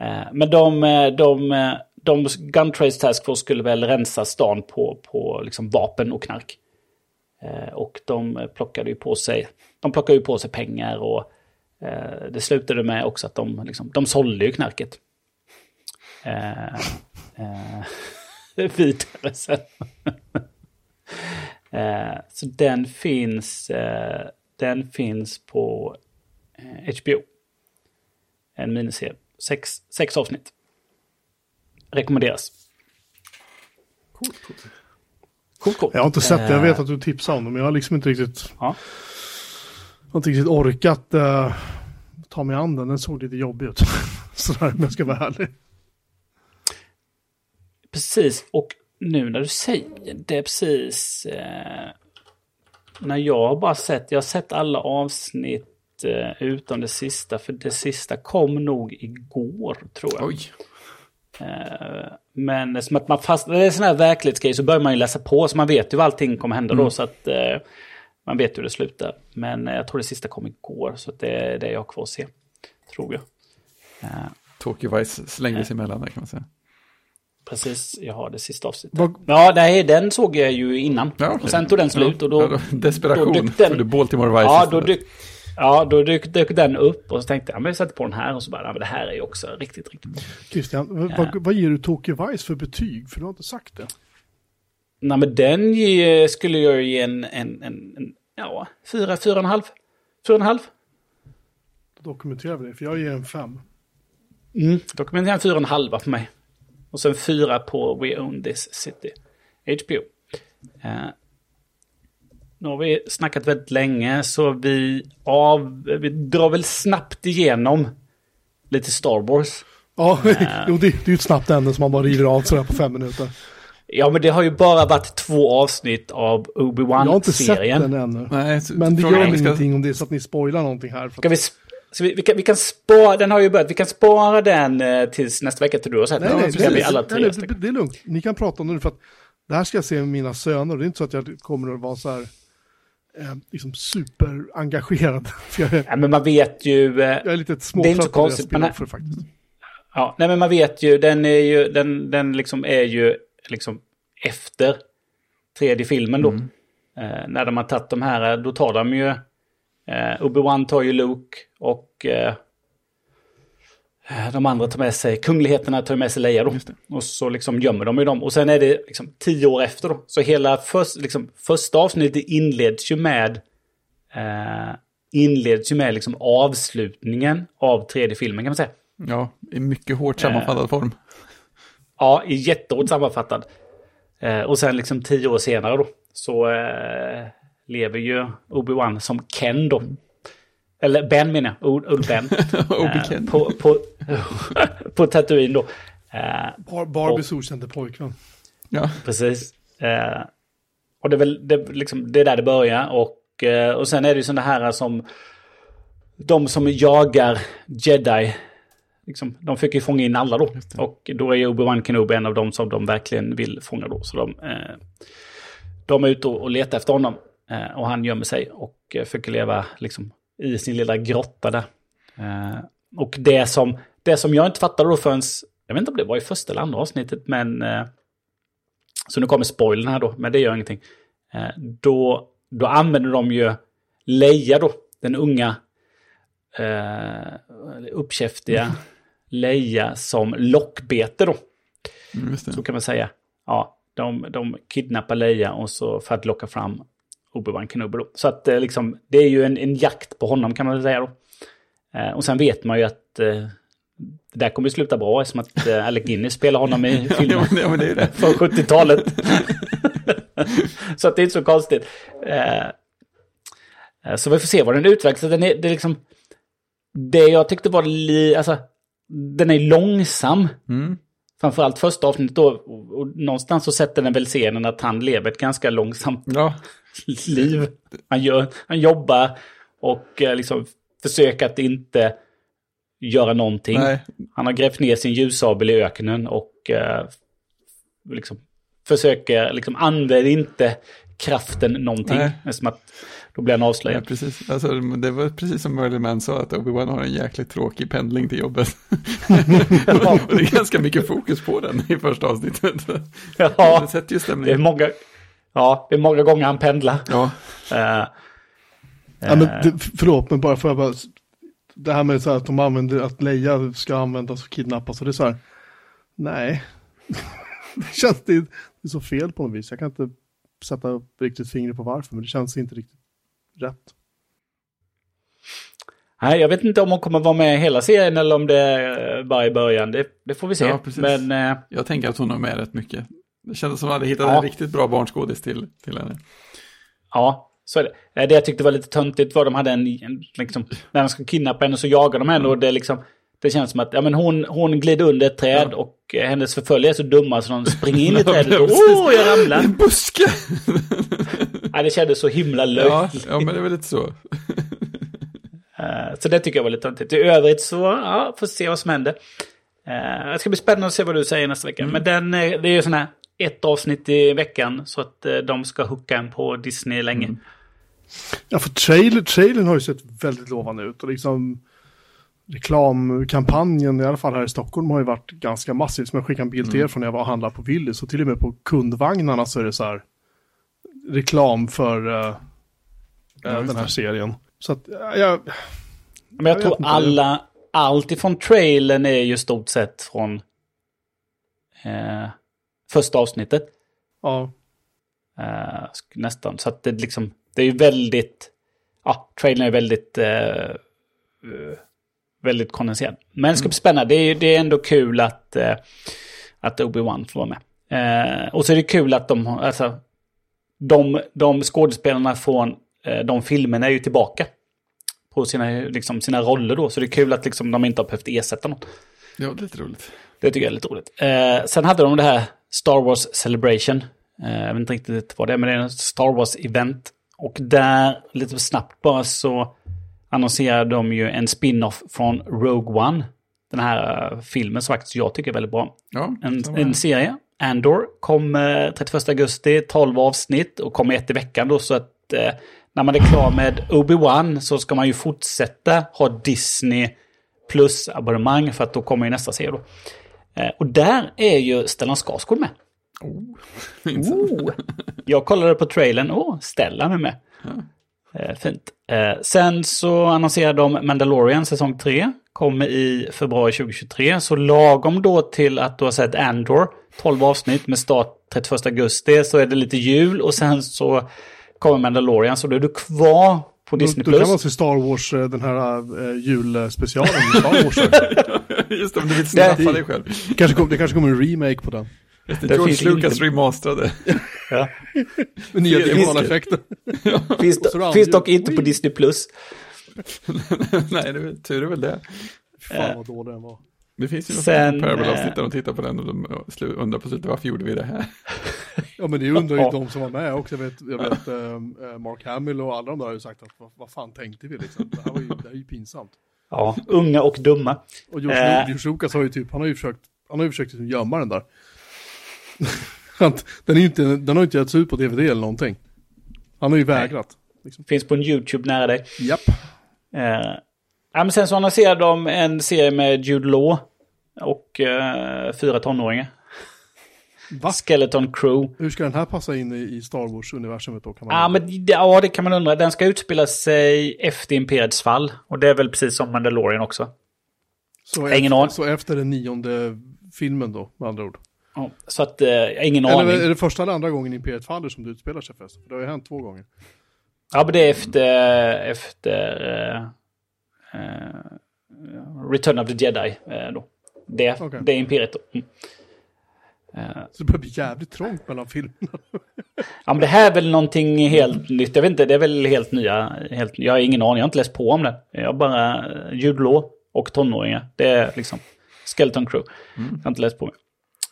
Eh, men de, de, de Gun Trace Task Force skulle väl rensa stan på, på liksom vapen och knark. och de plockade ju på sig, de plockade ju på sig pengar och det slutade med också att de, liksom, de sålde ju knarket eh, eh, [LAUGHS] vidare sen. [LAUGHS] eh, så den finns, eh, den finns på HBO. Eh, en miniserie. Sex, sex avsnitt. Rekommenderas. Coolt, coolt. Cool, cool. Jag har inte sett det, jag vet att du tipsade om det, men jag har liksom inte riktigt... Ja. Jag har inte riktigt orkat uh, ta mig an den, den såg lite jobbig ut. [LAUGHS] Sådär, om jag ska vara ärlig. Precis, och nu när du säger det precis. Eh, när jag har bara sett, jag har sett alla avsnitt eh, utom det sista. För det sista kom nog igår tror jag. Oj. Eh, men som att man fast, det är sån här verklighetsgrej så börjar man ju läsa på så man vet ju vad allting kommer hända mm. då. Så att eh, man vet hur det slutar. Men eh, jag tror det sista kom igår så det är det jag har kvar att se. Tror jag. Eh, Tokyo Vice slängdes emellan där kan man säga. Precis, jag har det sista avsnittet. Var... Ja, nej, den såg jag ju innan. Ja, okay. Och sen tog den slut och då... Ja, då desperation då den... för Baltimore Vice. Ja, då dök, ja, då dök, dök den upp och så tänkte jag, men jag sätter på den här och så bara, ja, men det här är ju också riktigt, riktigt bra. Christian, ja. vad, vad ger du Tokyo Vice för betyg? För du har inte sagt det. Nej, men den ge, skulle jag ge en, en, en, en ja, fyra, fyra och en halv. Fyra och en halv. Då dokumenterar vi det, för jag ger en fem. Mm, dokumentera en fyra och en halva för mig. Och sen fyra på We Own This City. HBO. Eh, nu har vi snackat väldigt länge så vi, av, vi drar väl snabbt igenom lite Star Wars. Ja, uh, [LAUGHS] jo, det, det är ju ett snabbt ämne som man bara river av sådär på fem minuter. Ja, men det har ju bara varit två avsnitt av Obi-Wan-serien. Jag har inte sett den ännu. Nej, men det gör ingenting om det är så att ni spoilar någonting här. Ska vi så vi, vi, kan, vi kan spara, den har ju börjat, vi kan spara den eh, tills nästa vecka till du har sett den. Nej, nej, vi alla tre nej, det, det är lugnt. Ni kan prata om det nu för att det här ska jag se med mina söner. Det är inte så att jag kommer att vara så här eh, liksom superengagerad. [LAUGHS] ja, men man vet ju... Eh, jag är lite småtrött. Man är, för, faktiskt. Ja, nej men man vet ju, den är ju, den, den liksom är ju liksom efter tredje filmen då. Mm. Eh, när de har tagit de här, då tar de ju Eh, Obi-Wan tar ju Luke och eh, de andra tar med sig, kungligheterna tar med sig Leia då. Och så liksom gömmer de ju dem. Och sen är det liksom tio år efter då. Så hela först, liksom, första avsnittet inleds ju med eh, inleds ju med liksom avslutningen av tredje filmen kan man säga. Ja, i mycket hårt sammanfattad eh, form. Ja, i jättehårt sammanfattad. Eh, och sen liksom tio år senare då så eh, lever ju Obi-Wan som Ken då. Eller Ben menar jag, Old Ben. [LAUGHS] eh, på, på, [LAUGHS] på Tatooine då. Eh, Bar Barbies okände pojkvän. Ja. Precis. Eh, och det är väl det, liksom, det är där det börjar. Och, och sen är det ju sådana här som de som jagar Jedi liksom, de fick ju fånga in alla då. Och då är ju Obi-Wan Kenobi en av dem som de verkligen vill fånga då. Så de, de är ute och letar efter honom. Eh, och han gömmer sig och eh, försöker leva liksom, i sin lilla grotta där. Eh, och det som, det som jag inte fattade då förrän, jag vet inte om det var i första eller andra avsnittet, men... Så nu kommer spoilern här då, men det gör ingenting. Då, då använder de ju Leia då, den unga eh, uppkäftiga [LAUGHS] Leia som lockbete då. Mm, så kan man säga. Ja, de, de kidnappar Leia och så för att locka fram Obi-Wan Kenobi då. Så att eh, liksom, det är ju en, en jakt på honom kan man väl säga då. Eh, och sen vet man ju att eh, det där kommer att sluta bra eftersom att eh, Alec Guinness spelar honom i filmen [LAUGHS] ja, men är det. [LAUGHS] från 70-talet. [LAUGHS] så att det är inte så konstigt. Eh, eh, så vi får se vad den utvecklas. Den är, det är liksom, det jag tyckte var li, alltså, den är långsam. Mm. Framförallt första avsnittet då, och någonstans så sätter den väl scenen att han lever ett ganska långsamt ja. [LAUGHS] liv. Han, gör, han jobbar och eh, liksom försöker att inte göra någonting. Nej. Han har grävt ner sin ljussabel i öknen och eh, liksom försöker, liksom använder inte kraften någonting. Nej. Som att då blir han avslöjad. Ja, precis. Alltså, det var precis som Merlin Man sa, att Obi-Wan har en jäkligt tråkig pendling till jobbet. [LAUGHS] ja. det är ganska mycket fokus på den i första avsnittet. ja, det sätter ju stämningen. Det är många, ja, det är många gånger han pendlar. Ja. Uh, ja, men det, förlåt, men bara för att bara, det här med så att de använder, att Leia ska användas och kidnappas, och det är så här, nej. [LAUGHS] det känns, det, det är så fel på något vis. Jag kan inte sätta upp riktigt fingret på varför, men det känns inte riktigt rätt. Nej, jag vet inte om hon kommer vara med hela serien eller om det är bara i början. Det, det får vi se. Ja, Men, eh... Jag tänker att hon är med rätt mycket. Det kändes som att hon hade hittat ja. en riktigt bra barnskådis till, till henne. Ja, så är det. Eh, det jag tyckte var lite töntigt var att de hade en, en liksom, när de ska kidnappa henne så jagar de henne mm. och det liksom, det känns som att ja, men hon, hon glider under ett träd ja. och eh, hennes förföljare är så dumma så de springer in i [LAUGHS] trädet och åh, oh, jag [LAUGHS] ramlar. En buske! ja, det kändes så himla löjligt. Ja, ja, men det är väl lite så. uh, [LAUGHS] så det tycker jag var lite töntigt. I övrigt så, ja, får se vad som händer. Uh, det ska bli spännande att se vad du säger nästa vecka. Mm. Men den, det är ju sån här ett avsnitt i veckan så att de ska hooka en på Disney länge. Mm. Ja, för trailer, trailern har ju sett väldigt lovande ut och liksom reklamkampanjen, i alla fall här i Stockholm, har ju varit ganska massiv. Som jag skickade en bild till er mm. från när jag var och handlade på Willys. Och till och med på kundvagnarna så är det så här reklam för uh, ja, den här det. serien. Så att, uh, jag... Men jag, jag tror alla, allt ifrån trailern är ju stort sett från uh, första avsnittet. Ja. nästan, så att det liksom, det är ju väldigt, ja, trailern är väldigt väldigt kondenserad. Men det ska bli spännande. Det är, det är ändå kul att, eh, att Obi-Wan får vara med. Eh, och så är det kul att de, alltså, de, de skådespelarna från eh, de filmerna är ju tillbaka. På sina, liksom, sina roller då. Så det är kul att liksom, de inte har behövt ersätta något. Ja, det är lite roligt. Det tycker jag är lite roligt. Eh, sen hade de det här Star Wars Celebration. Eh, jag vet inte riktigt vad det är, men det är en Star Wars-event. Och där, lite snabbt bara så annonserade de ju en spin-off från Rogue One. Den här uh, filmen som faktiskt jag tycker är väldigt bra. Ja, en, en serie. Andor kom uh, eh, 31 augusti, 12 avsnitt och kommer ett i veckan då. Så att uh, när man är klar med Obi-Wan så ska man ju fortsätta ha Disney plus abonnemang för att då kommer ju nästa serie då. och där är ju Stellan Skarsgård med. Oh, [LAUGHS] oh. Jag kollade på trailern, åh, oh, Stellan är med. Ja. Eh, fint. Eh, sen så annonserade de Mandalorian säsong 3. Kommer i februari 2023. Så lagom då till att du har sett Andor, 12 avsnitt med start 31 augusti, så är det lite jul och sen så kommer Mandalorian. Så då är du kvar på Disney+. Då, då kan man se Star Wars, eh, den här äh, julspecialen i Star Wars. [LAUGHS] Just det, om du vill snappa dig själv. Kanske kom, det kanske kommer en remake på den. Det, det George Lucas ingen... remasterade. [LAUGHS] ja. [LAUGHS] Med nya digitala effekter. [LAUGHS] ja. Finns, do, finns dock inte på Disney+. Plus. Nej, det, tur är väl det. Fan vad dålig den var. Det finns ju något Parable-avsnitt där de tittar på den och de undrar på slutet varför gjorde vi det här? ja men det undrar ju de som var med också. Jag vet, jag vet äh, Mark Hamill och alla de där har ju sagt att vad, vad fan tänkte vi liksom? Det här, var ju, det här är ju pinsamt. Ja, unga och dumma. Och George, eh. Lucas har ju typ, han har ju försökt, han har ju försökt liksom gömma den där. [LAUGHS] den, är inte, den har inte getts ut på DVD eller någonting. Han har ju vägrat. Liksom. Finns på en YouTube nära dig. Japp. Eh, ja, men sen så annonserade de en serie med Jude Law och eh, fyra tonåringar. Va? Skeleton Crew. Hur ska den här passa in i Star Wars-universumet då? Kan man ja, men, ja, det kan man undra. Den ska utspela sig efter Imperiets fall. Och det är väl precis som Mandalorian också. Så, efter, så efter den nionde filmen då, med andra ord? Ja, så att, eh, ingen Eller aning. är det första eller andra gången Imperiet faller som det utspelar sig förresten? För det har ju hänt två gånger. Ja, men det är efter, efter uh, uh, Return of the Jedi uh, då. Det, okay. det är Imperiet. Mm. Så det börjar bli jävligt trångt mellan filmerna. [LAUGHS] ja, men det här är väl någonting helt nytt. Jag vet inte, det är väl helt nya. Helt, jag har ingen aning, jag har inte läst på om det. Jag har bara ljudlå och tonåringar. Det är liksom Skeleton Crew. Mm. Jag har inte läst på mig.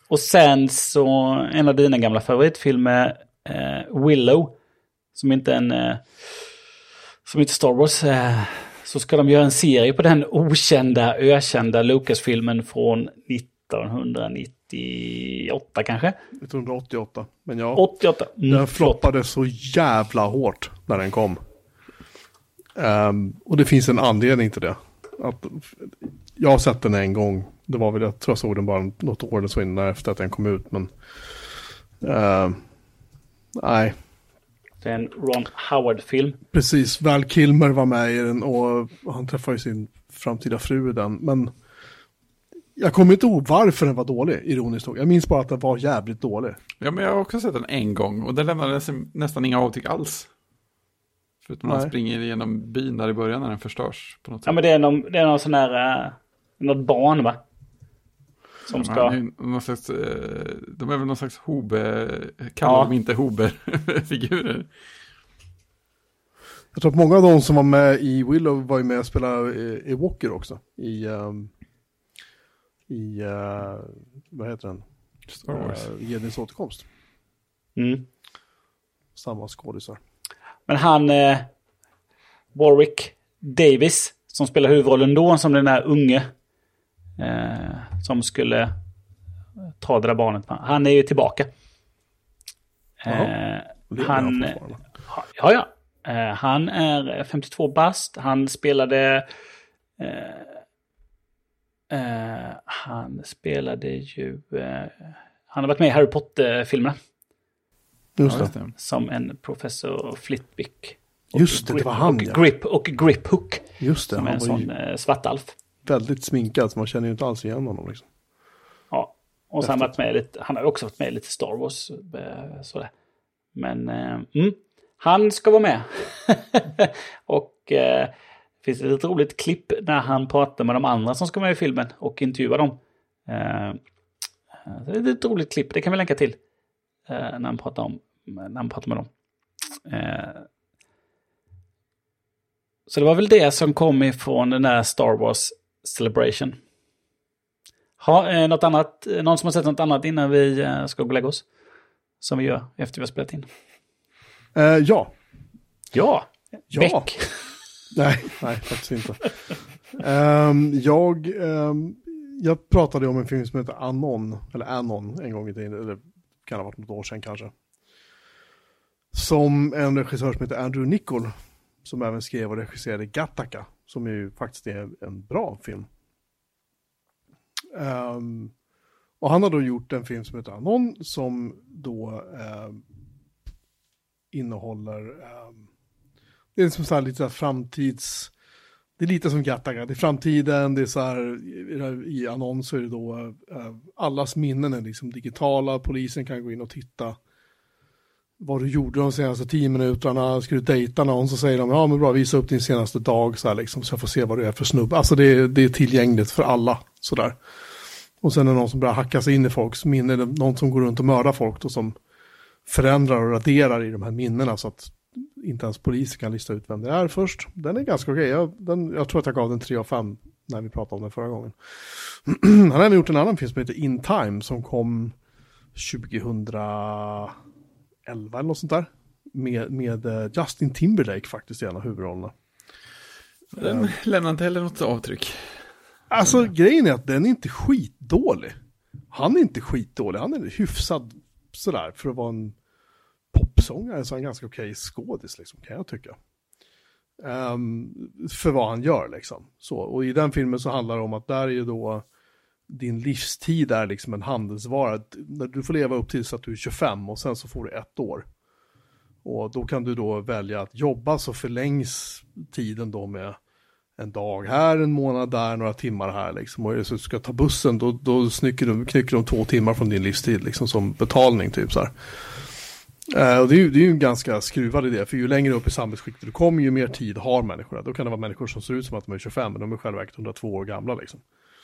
Och sen så, en av dina gamla favoritfilmer, eh, Willow, som inte är en... Eh, som inte Star Wars, eh, så ska de göra en serie på den okända, ökända Lucas-filmen från 1998 kanske? 1988, men ja. 88. Mm, den floppade så jävla hårt när den kom. Um, och det finns en anledning till det. Att, jag har sett den en gång det var väl, jag tror jag såg den bara något år eller så innan efter att den kom ut. Men uh, nej. Det är en Ron Howard-film. Precis, Val Kilmer var med i den och han träffade ju sin framtida fru i den. Men jag kommer inte ihåg varför den var dålig, ironiskt nog. Jag minns bara att den var jävligt dålig. Ja, men jag har också sett den en gång och den lämnade nästan inga avtryck alls. Förutom att han springer genom byn där i början när den förstörs. På något sätt. Ja, men det är någon, det är någon sån här, uh, något barn va? Som ska... Någon slags, eh, de är väl någon slags hobe, kallar ja. de inte hober-figurer. Jag tror att många av de som var med i Willow var ju med och spelade i, i Walker också. I, um, i uh, vad heter den? Star Wars. Uh, Jedins återkomst. Mm. Samma skådisar. Men han, uh, Warwick Davis, som spelar huvudrollen då, som den där unge eh, som skulle ta det där barnet. Han är ju tillbaka. Eh, han, ja, ja. Eh, han är 52 bast. Han spelade... Eh, eh, han spelade ju... Han har varit med i Harry Potter-filmerna. Just det. Som en professor Flitwick. Just det, grip, det var han och ja. Grip och Grip Hook. Just det. Som är en sån ju... svartalf väldigt sminkad så man känner ju inte alls igen honom. Liksom. Ja, och sen varit med lite, han har också varit med lite Star Wars. Eh, sådär. Men eh, mm, han ska vara med. [LAUGHS] och eh, det finns ett roligt klipp när han pratar med de andra som ska med i filmen och intervjuar dem. Eh, det är ett roligt klipp, det kan vi länka till. Eh, när, han pratar om, när han pratar med dem. Eh, så det var väl det som kom ifrån den där Star Wars Celebration. Ha, eh, något annat, någon som har sett något annat innan vi eh, ska gå och lägga oss? Som vi gör efter vi har spelat in. Uh, ja. Ja. ja. Beck. [LAUGHS] nej, nej, faktiskt inte. um, jag, um, jag pratade om en film som heter Anon, eller Anon en gång i tiden, eller kan ha varit något år sedan kanske. Som en regissör som heter Andrew Nichol, som även skrev och regisserade Gattaca som ju faktiskt är en bra film. Um, och han har då gjort en film som heter Anon som då um, innehåller, um, det är som så här lite så här framtids, det är lite som Gattaga, det är framtiden, det är så här, i Anon så är det då, uh, allas minnen är liksom digitala, polisen kan gå in och titta vad du gjorde de senaste tio minuterna, ska du dejta någon så säger de ja men bra visa upp din senaste dag så här liksom så jag får se vad du är för snubbe. Alltså det är, det är tillgängligt för alla sådär. Och sen är det någon som börjar hacka sig in i folks minnen, någon som går runt och mördar folk och som förändrar och raderar i de här minnena så att inte ens polisen kan lista ut vem det är först. Den är ganska okej, jag, jag tror att jag gav den 3 av 5 när vi pratade om den förra gången. [CLEARS THROAT] Han har även gjort en annan film som heter In Time som kom 2000 11 eller något sånt där. Med, med eh, Justin Timberlake faktiskt i en av huvudrollerna. Den uh, lämnar inte heller något avtryck. Alltså grejen är att den är inte skitdålig. Han är inte skitdålig, han är hyfsad sådär för att vara en popsångare så är han ganska okej skådis liksom kan jag tycka. Um, för vad han gör liksom. Så, och i den filmen så handlar det om att där är ju då din livstid är liksom en handelsvara. Du får leva upp tills att du är 25 och sen så får du ett år. Och då kan du då välja att jobba så förlängs tiden då med en dag här, en månad där, några timmar här liksom. Och så du ska ta bussen då, då knycker de, knycker de två timmar från din livstid liksom som betalning typ så här. Uh, och det är, ju, det är ju en ganska skruvad idé, för ju längre upp i samhällsskiktet du kommer, ju mer tid har människorna. Då kan det vara människor som ser ut som att de är 25, men de är själva 102 år gamla liksom.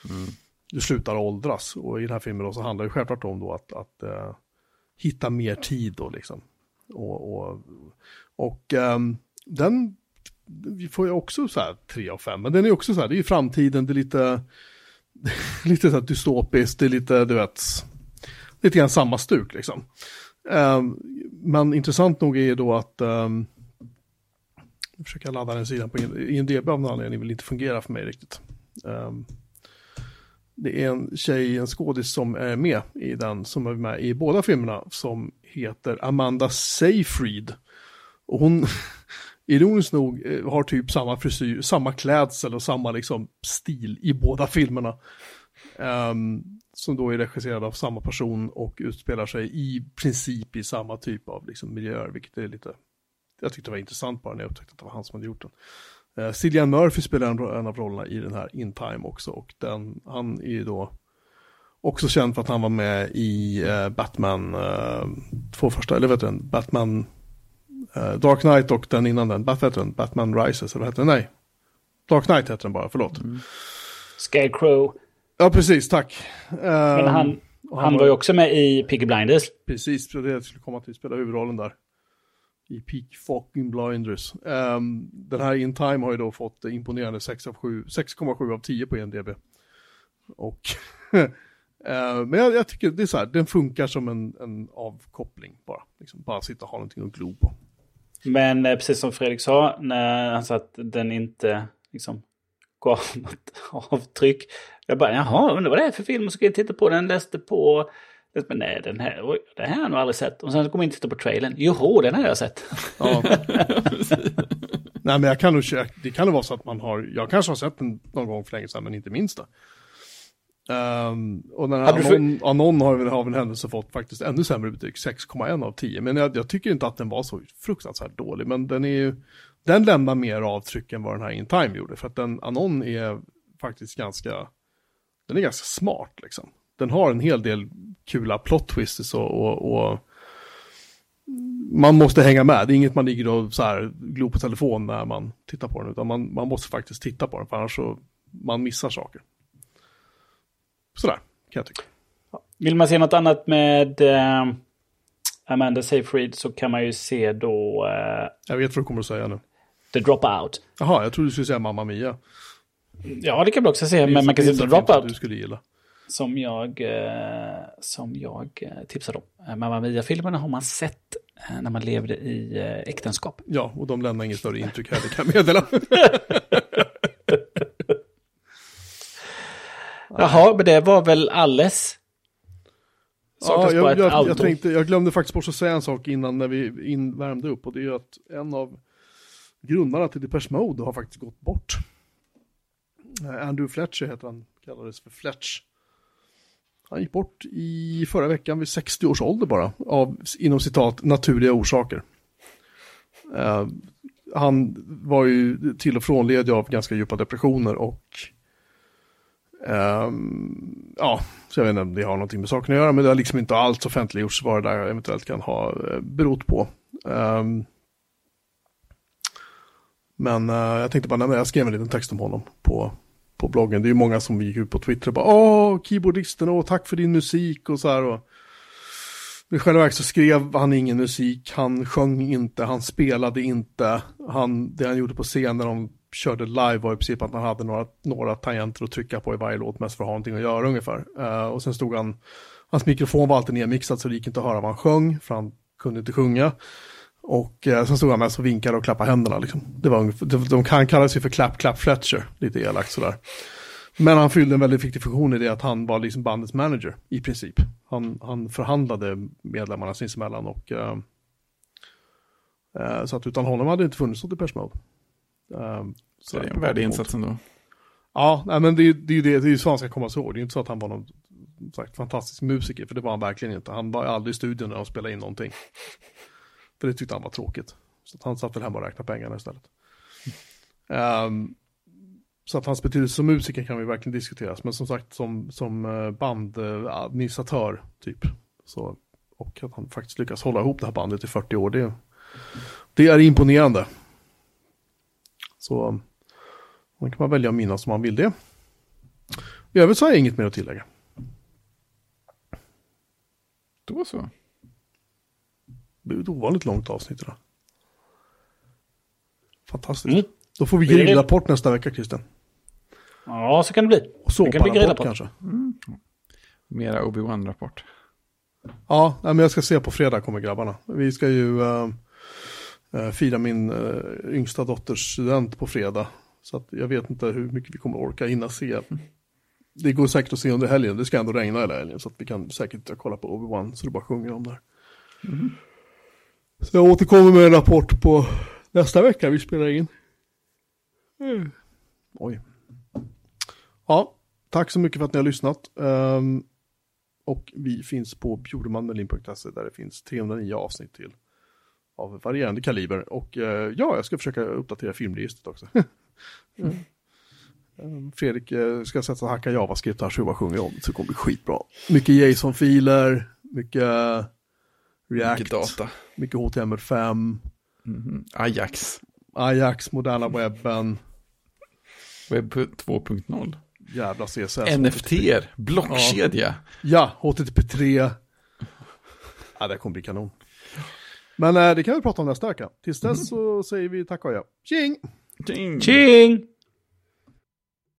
Mm. Du slutar åldras, och i den här filmen då så handlar det självklart om då att, att uh, hitta mer tid då liksom. Och, och, och um, den vi får ju också så här 3 av 5, men den är också så här, det är ju framtiden, det är lite, [LAUGHS] lite så här dystopiskt, det är lite, du vet, lite grann samma stuk liksom. Um, men intressant nog är då att um, nu försöker ladda den sidan på IMDB av någon anledning vill inte fungera för mig riktigt. Um, det är en tjej, en skådis som är med i den, som är med i båda filmerna, som heter Amanda Seyfried. Och hon, [LAUGHS] ironiskt nog, eh, har typ samma frisyr, samma klädsel och samma liksom stil i båda filmerna. Um, som då är regisserad av samma person och utspelar sig i princip i samma typ av liksom, miljöer, vilket är lite, jag tyckte det var intressant bara när jag upptäckte att det var han som hade gjort den. Uh, Cillian Murphy spelar en, en, av rollerna i den här In Time också och den, han är ju då också känd för att han var med i uh, Batman, uh, två första, eller vet du Batman Dark Knight och den innan den, Batman, Batman Rises, eller vad heter den? Nej, Dark Knight heter den bara, förlåt. Mm. Scarecrow. Ja, precis, tack. Men han, um, han, han var ju också med i Piggy Blinders. Precis, det jag skulle komma till, spela huvudrollen där. I Peak fucking Blinders. Um, den här In Time har ju då fått imponerande 6,7 av 10 på NDB. Och uh, [LAUGHS] men jag, jag, tycker det är så här, den funkar som en, en avkoppling bara. Liksom, bara sitta och ha någonting att glo på. Men eh, precis som Fredrik sa, när han sa att den inte liksom, gav [LAUGHS] något avtryck. Jag bara, jaha, undrar vad det är för film? Och så kan jag titta på den, läste på. Men nej, den här, oj, den här har jag nog aldrig sett. Och sen kom jag in och tittade på trailern. Joho, den har jag sett. Ja. [LAUGHS] nej, men jag kan nog, det kan nog vara så att man har, jag kanske har sett den någon gång för länge sedan, men inte minst det. Um, och den här Anon, för... Anon har har väl händelse fått faktiskt ännu sämre betyg, 6,1 av 10. Men jag, jag, tycker inte att den var så fruktansvärt dålig, men den är ju, den lämnar mer avtryck än vad den här In Time gjorde. För att den, Anon är faktiskt ganska, den är ganska smart liksom. Den har en hel del kula plot twists och, och, och man måste hänga med. Det är inget man ligger och så här glor på telefon när man tittar på den, utan man, man måste faktiskt titta på den, för annars så man missar saker. Sådär, kan jag tycka. Vill man se något annat med eh, Amanda Seyfried så kan man ju se då... Eh, jag vet vad du kommer att säga nu. The Dropout. Jaha, jag trodde du skulle säga Mamma Mia. Ja, det kan man också se, men man kan se The Dropout. Du skulle gilla. Som jag, eh, som jag eh, tipsade om. Eh, Mamma Mia-filmerna har man sett när man levde i äktenskap. Ja, och de lämnar inget större intryck heller kan jag meddela. [LAUGHS] Jaha, men det var väl alles? Ja, jag, jag, jag, tänkte, jag glömde faktiskt bort att säga en sak innan när vi in, värmde upp och det är att en av grundarna till Depeche Mode har faktiskt gått bort. Andrew Fletcher heter han, kallades för Fletch. Han gick bort i förra veckan vid 60 års ålder bara, av inom citat naturliga orsaker. Uh, han var ju till och från ledig av ganska djupa depressioner och um, ja, så jag vet inte om det har någonting med saken att göra, men det har liksom inte alls offentliggjorts vad det där eventuellt kan ha eh, berott på. Um, men uh, jag tänkte bara, nej, jag skrev en liten text om honom på, på bloggen. Det är ju många som gick ut på Twitter och bara, åh, keyboardisten, åh, tack för din musik och så här. Och, i själva verket så skrev han ingen musik, han sjöng inte, han spelade inte. Han, det han gjorde på scen när de körde live var i princip att han hade några, några tangenter att trycka på i varje låt, mest för att ha någonting att göra ungefär. Uh, och sen stod han, hans mikrofon var alltid nermixad så det gick inte att höra vad han sjöng, för han kunde inte sjunga. Och eh, sen stod han mest och vinkade och klappade händerna. Liksom. Det var, de, de kan kalla sig för Clap Clap Fletcher, lite elakt sådär. Men han fyllde en väldigt viktig funktion i det att han var liksom bandets manager i princip. Han, han förhandlade medlemmarna sinsemellan och uh, uh, så att utan honom hade det inte funnits något Depeche Mode. Uh, så det är en värdig insats ändå. Ja, nej, men det, är, det ju det, det är så han ska komma ihåg. Det är inte så att han var någon sagt, fantastisk musiker, för det var han verkligen inte. Han var aldrig i studion när de spelade in någonting. För det tyckte han var tråkigt. Så han satt väl hemma och räknade pengarna istället. Um, så att hans betydelse som musiker kan vi verkligen diskuteras. Men som sagt som, som eh, bandadministratör typ. Så, och att han faktiskt lyckas hålla ihop det här bandet i 40 år. Det, det är imponerande. Så man kan man välja att minnas om man vill det. I övrigt så har jag inget mer att tillägga. Då så. Det blev ett ovanligt långt avsnitt idag. Fantastiskt. Mm. Då får vi grillrapport nästa vecka, Christian. Ja, så kan det bli. Och såparapport kanske. Mm. Mera Obi-Wan-rapport. Ja, men jag ska se på fredag kommer grabbarna. Vi ska ju uh, fira min uh, yngsta dotters student på fredag. Så att jag vet inte hur mycket vi kommer orka hinna se. [LAUGHS] Det går säkert att se under helgen, det ska ändå regna hela helgen. Så att vi kan säkert kolla på Obi-Wan så det bara sjunger om det här. Mm. Så jag återkommer med en rapport på nästa vecka vi spelar in. Mm. Oj. Ja, tack så mycket för att ni har lyssnat. Um, och vi finns på bjurmanmelin.se där det finns 309 avsnitt till av varierande kaliber. Och uh, ja, jag ska försöka uppdatera filmregistret också. [LAUGHS] mm. um, Fredrik uh, ska sätta och hacka JavaScript här så jag bara sjunger om så det kommer bli skitbra. Mycket JSON-filer, mycket React, mycket, data. mycket HTML5. Mm -hmm. Ajax. Ajax, moderna webben. Webb 2.0 jävla CSS. NFT, blockkedja. Ja, ja HTTP3. Ja, det kommer bli kanon. Men äh, det kan vi prata om nästa vecka. Tills dess mm. så säger vi tack och ja. Tjing! Tjing! Tjing!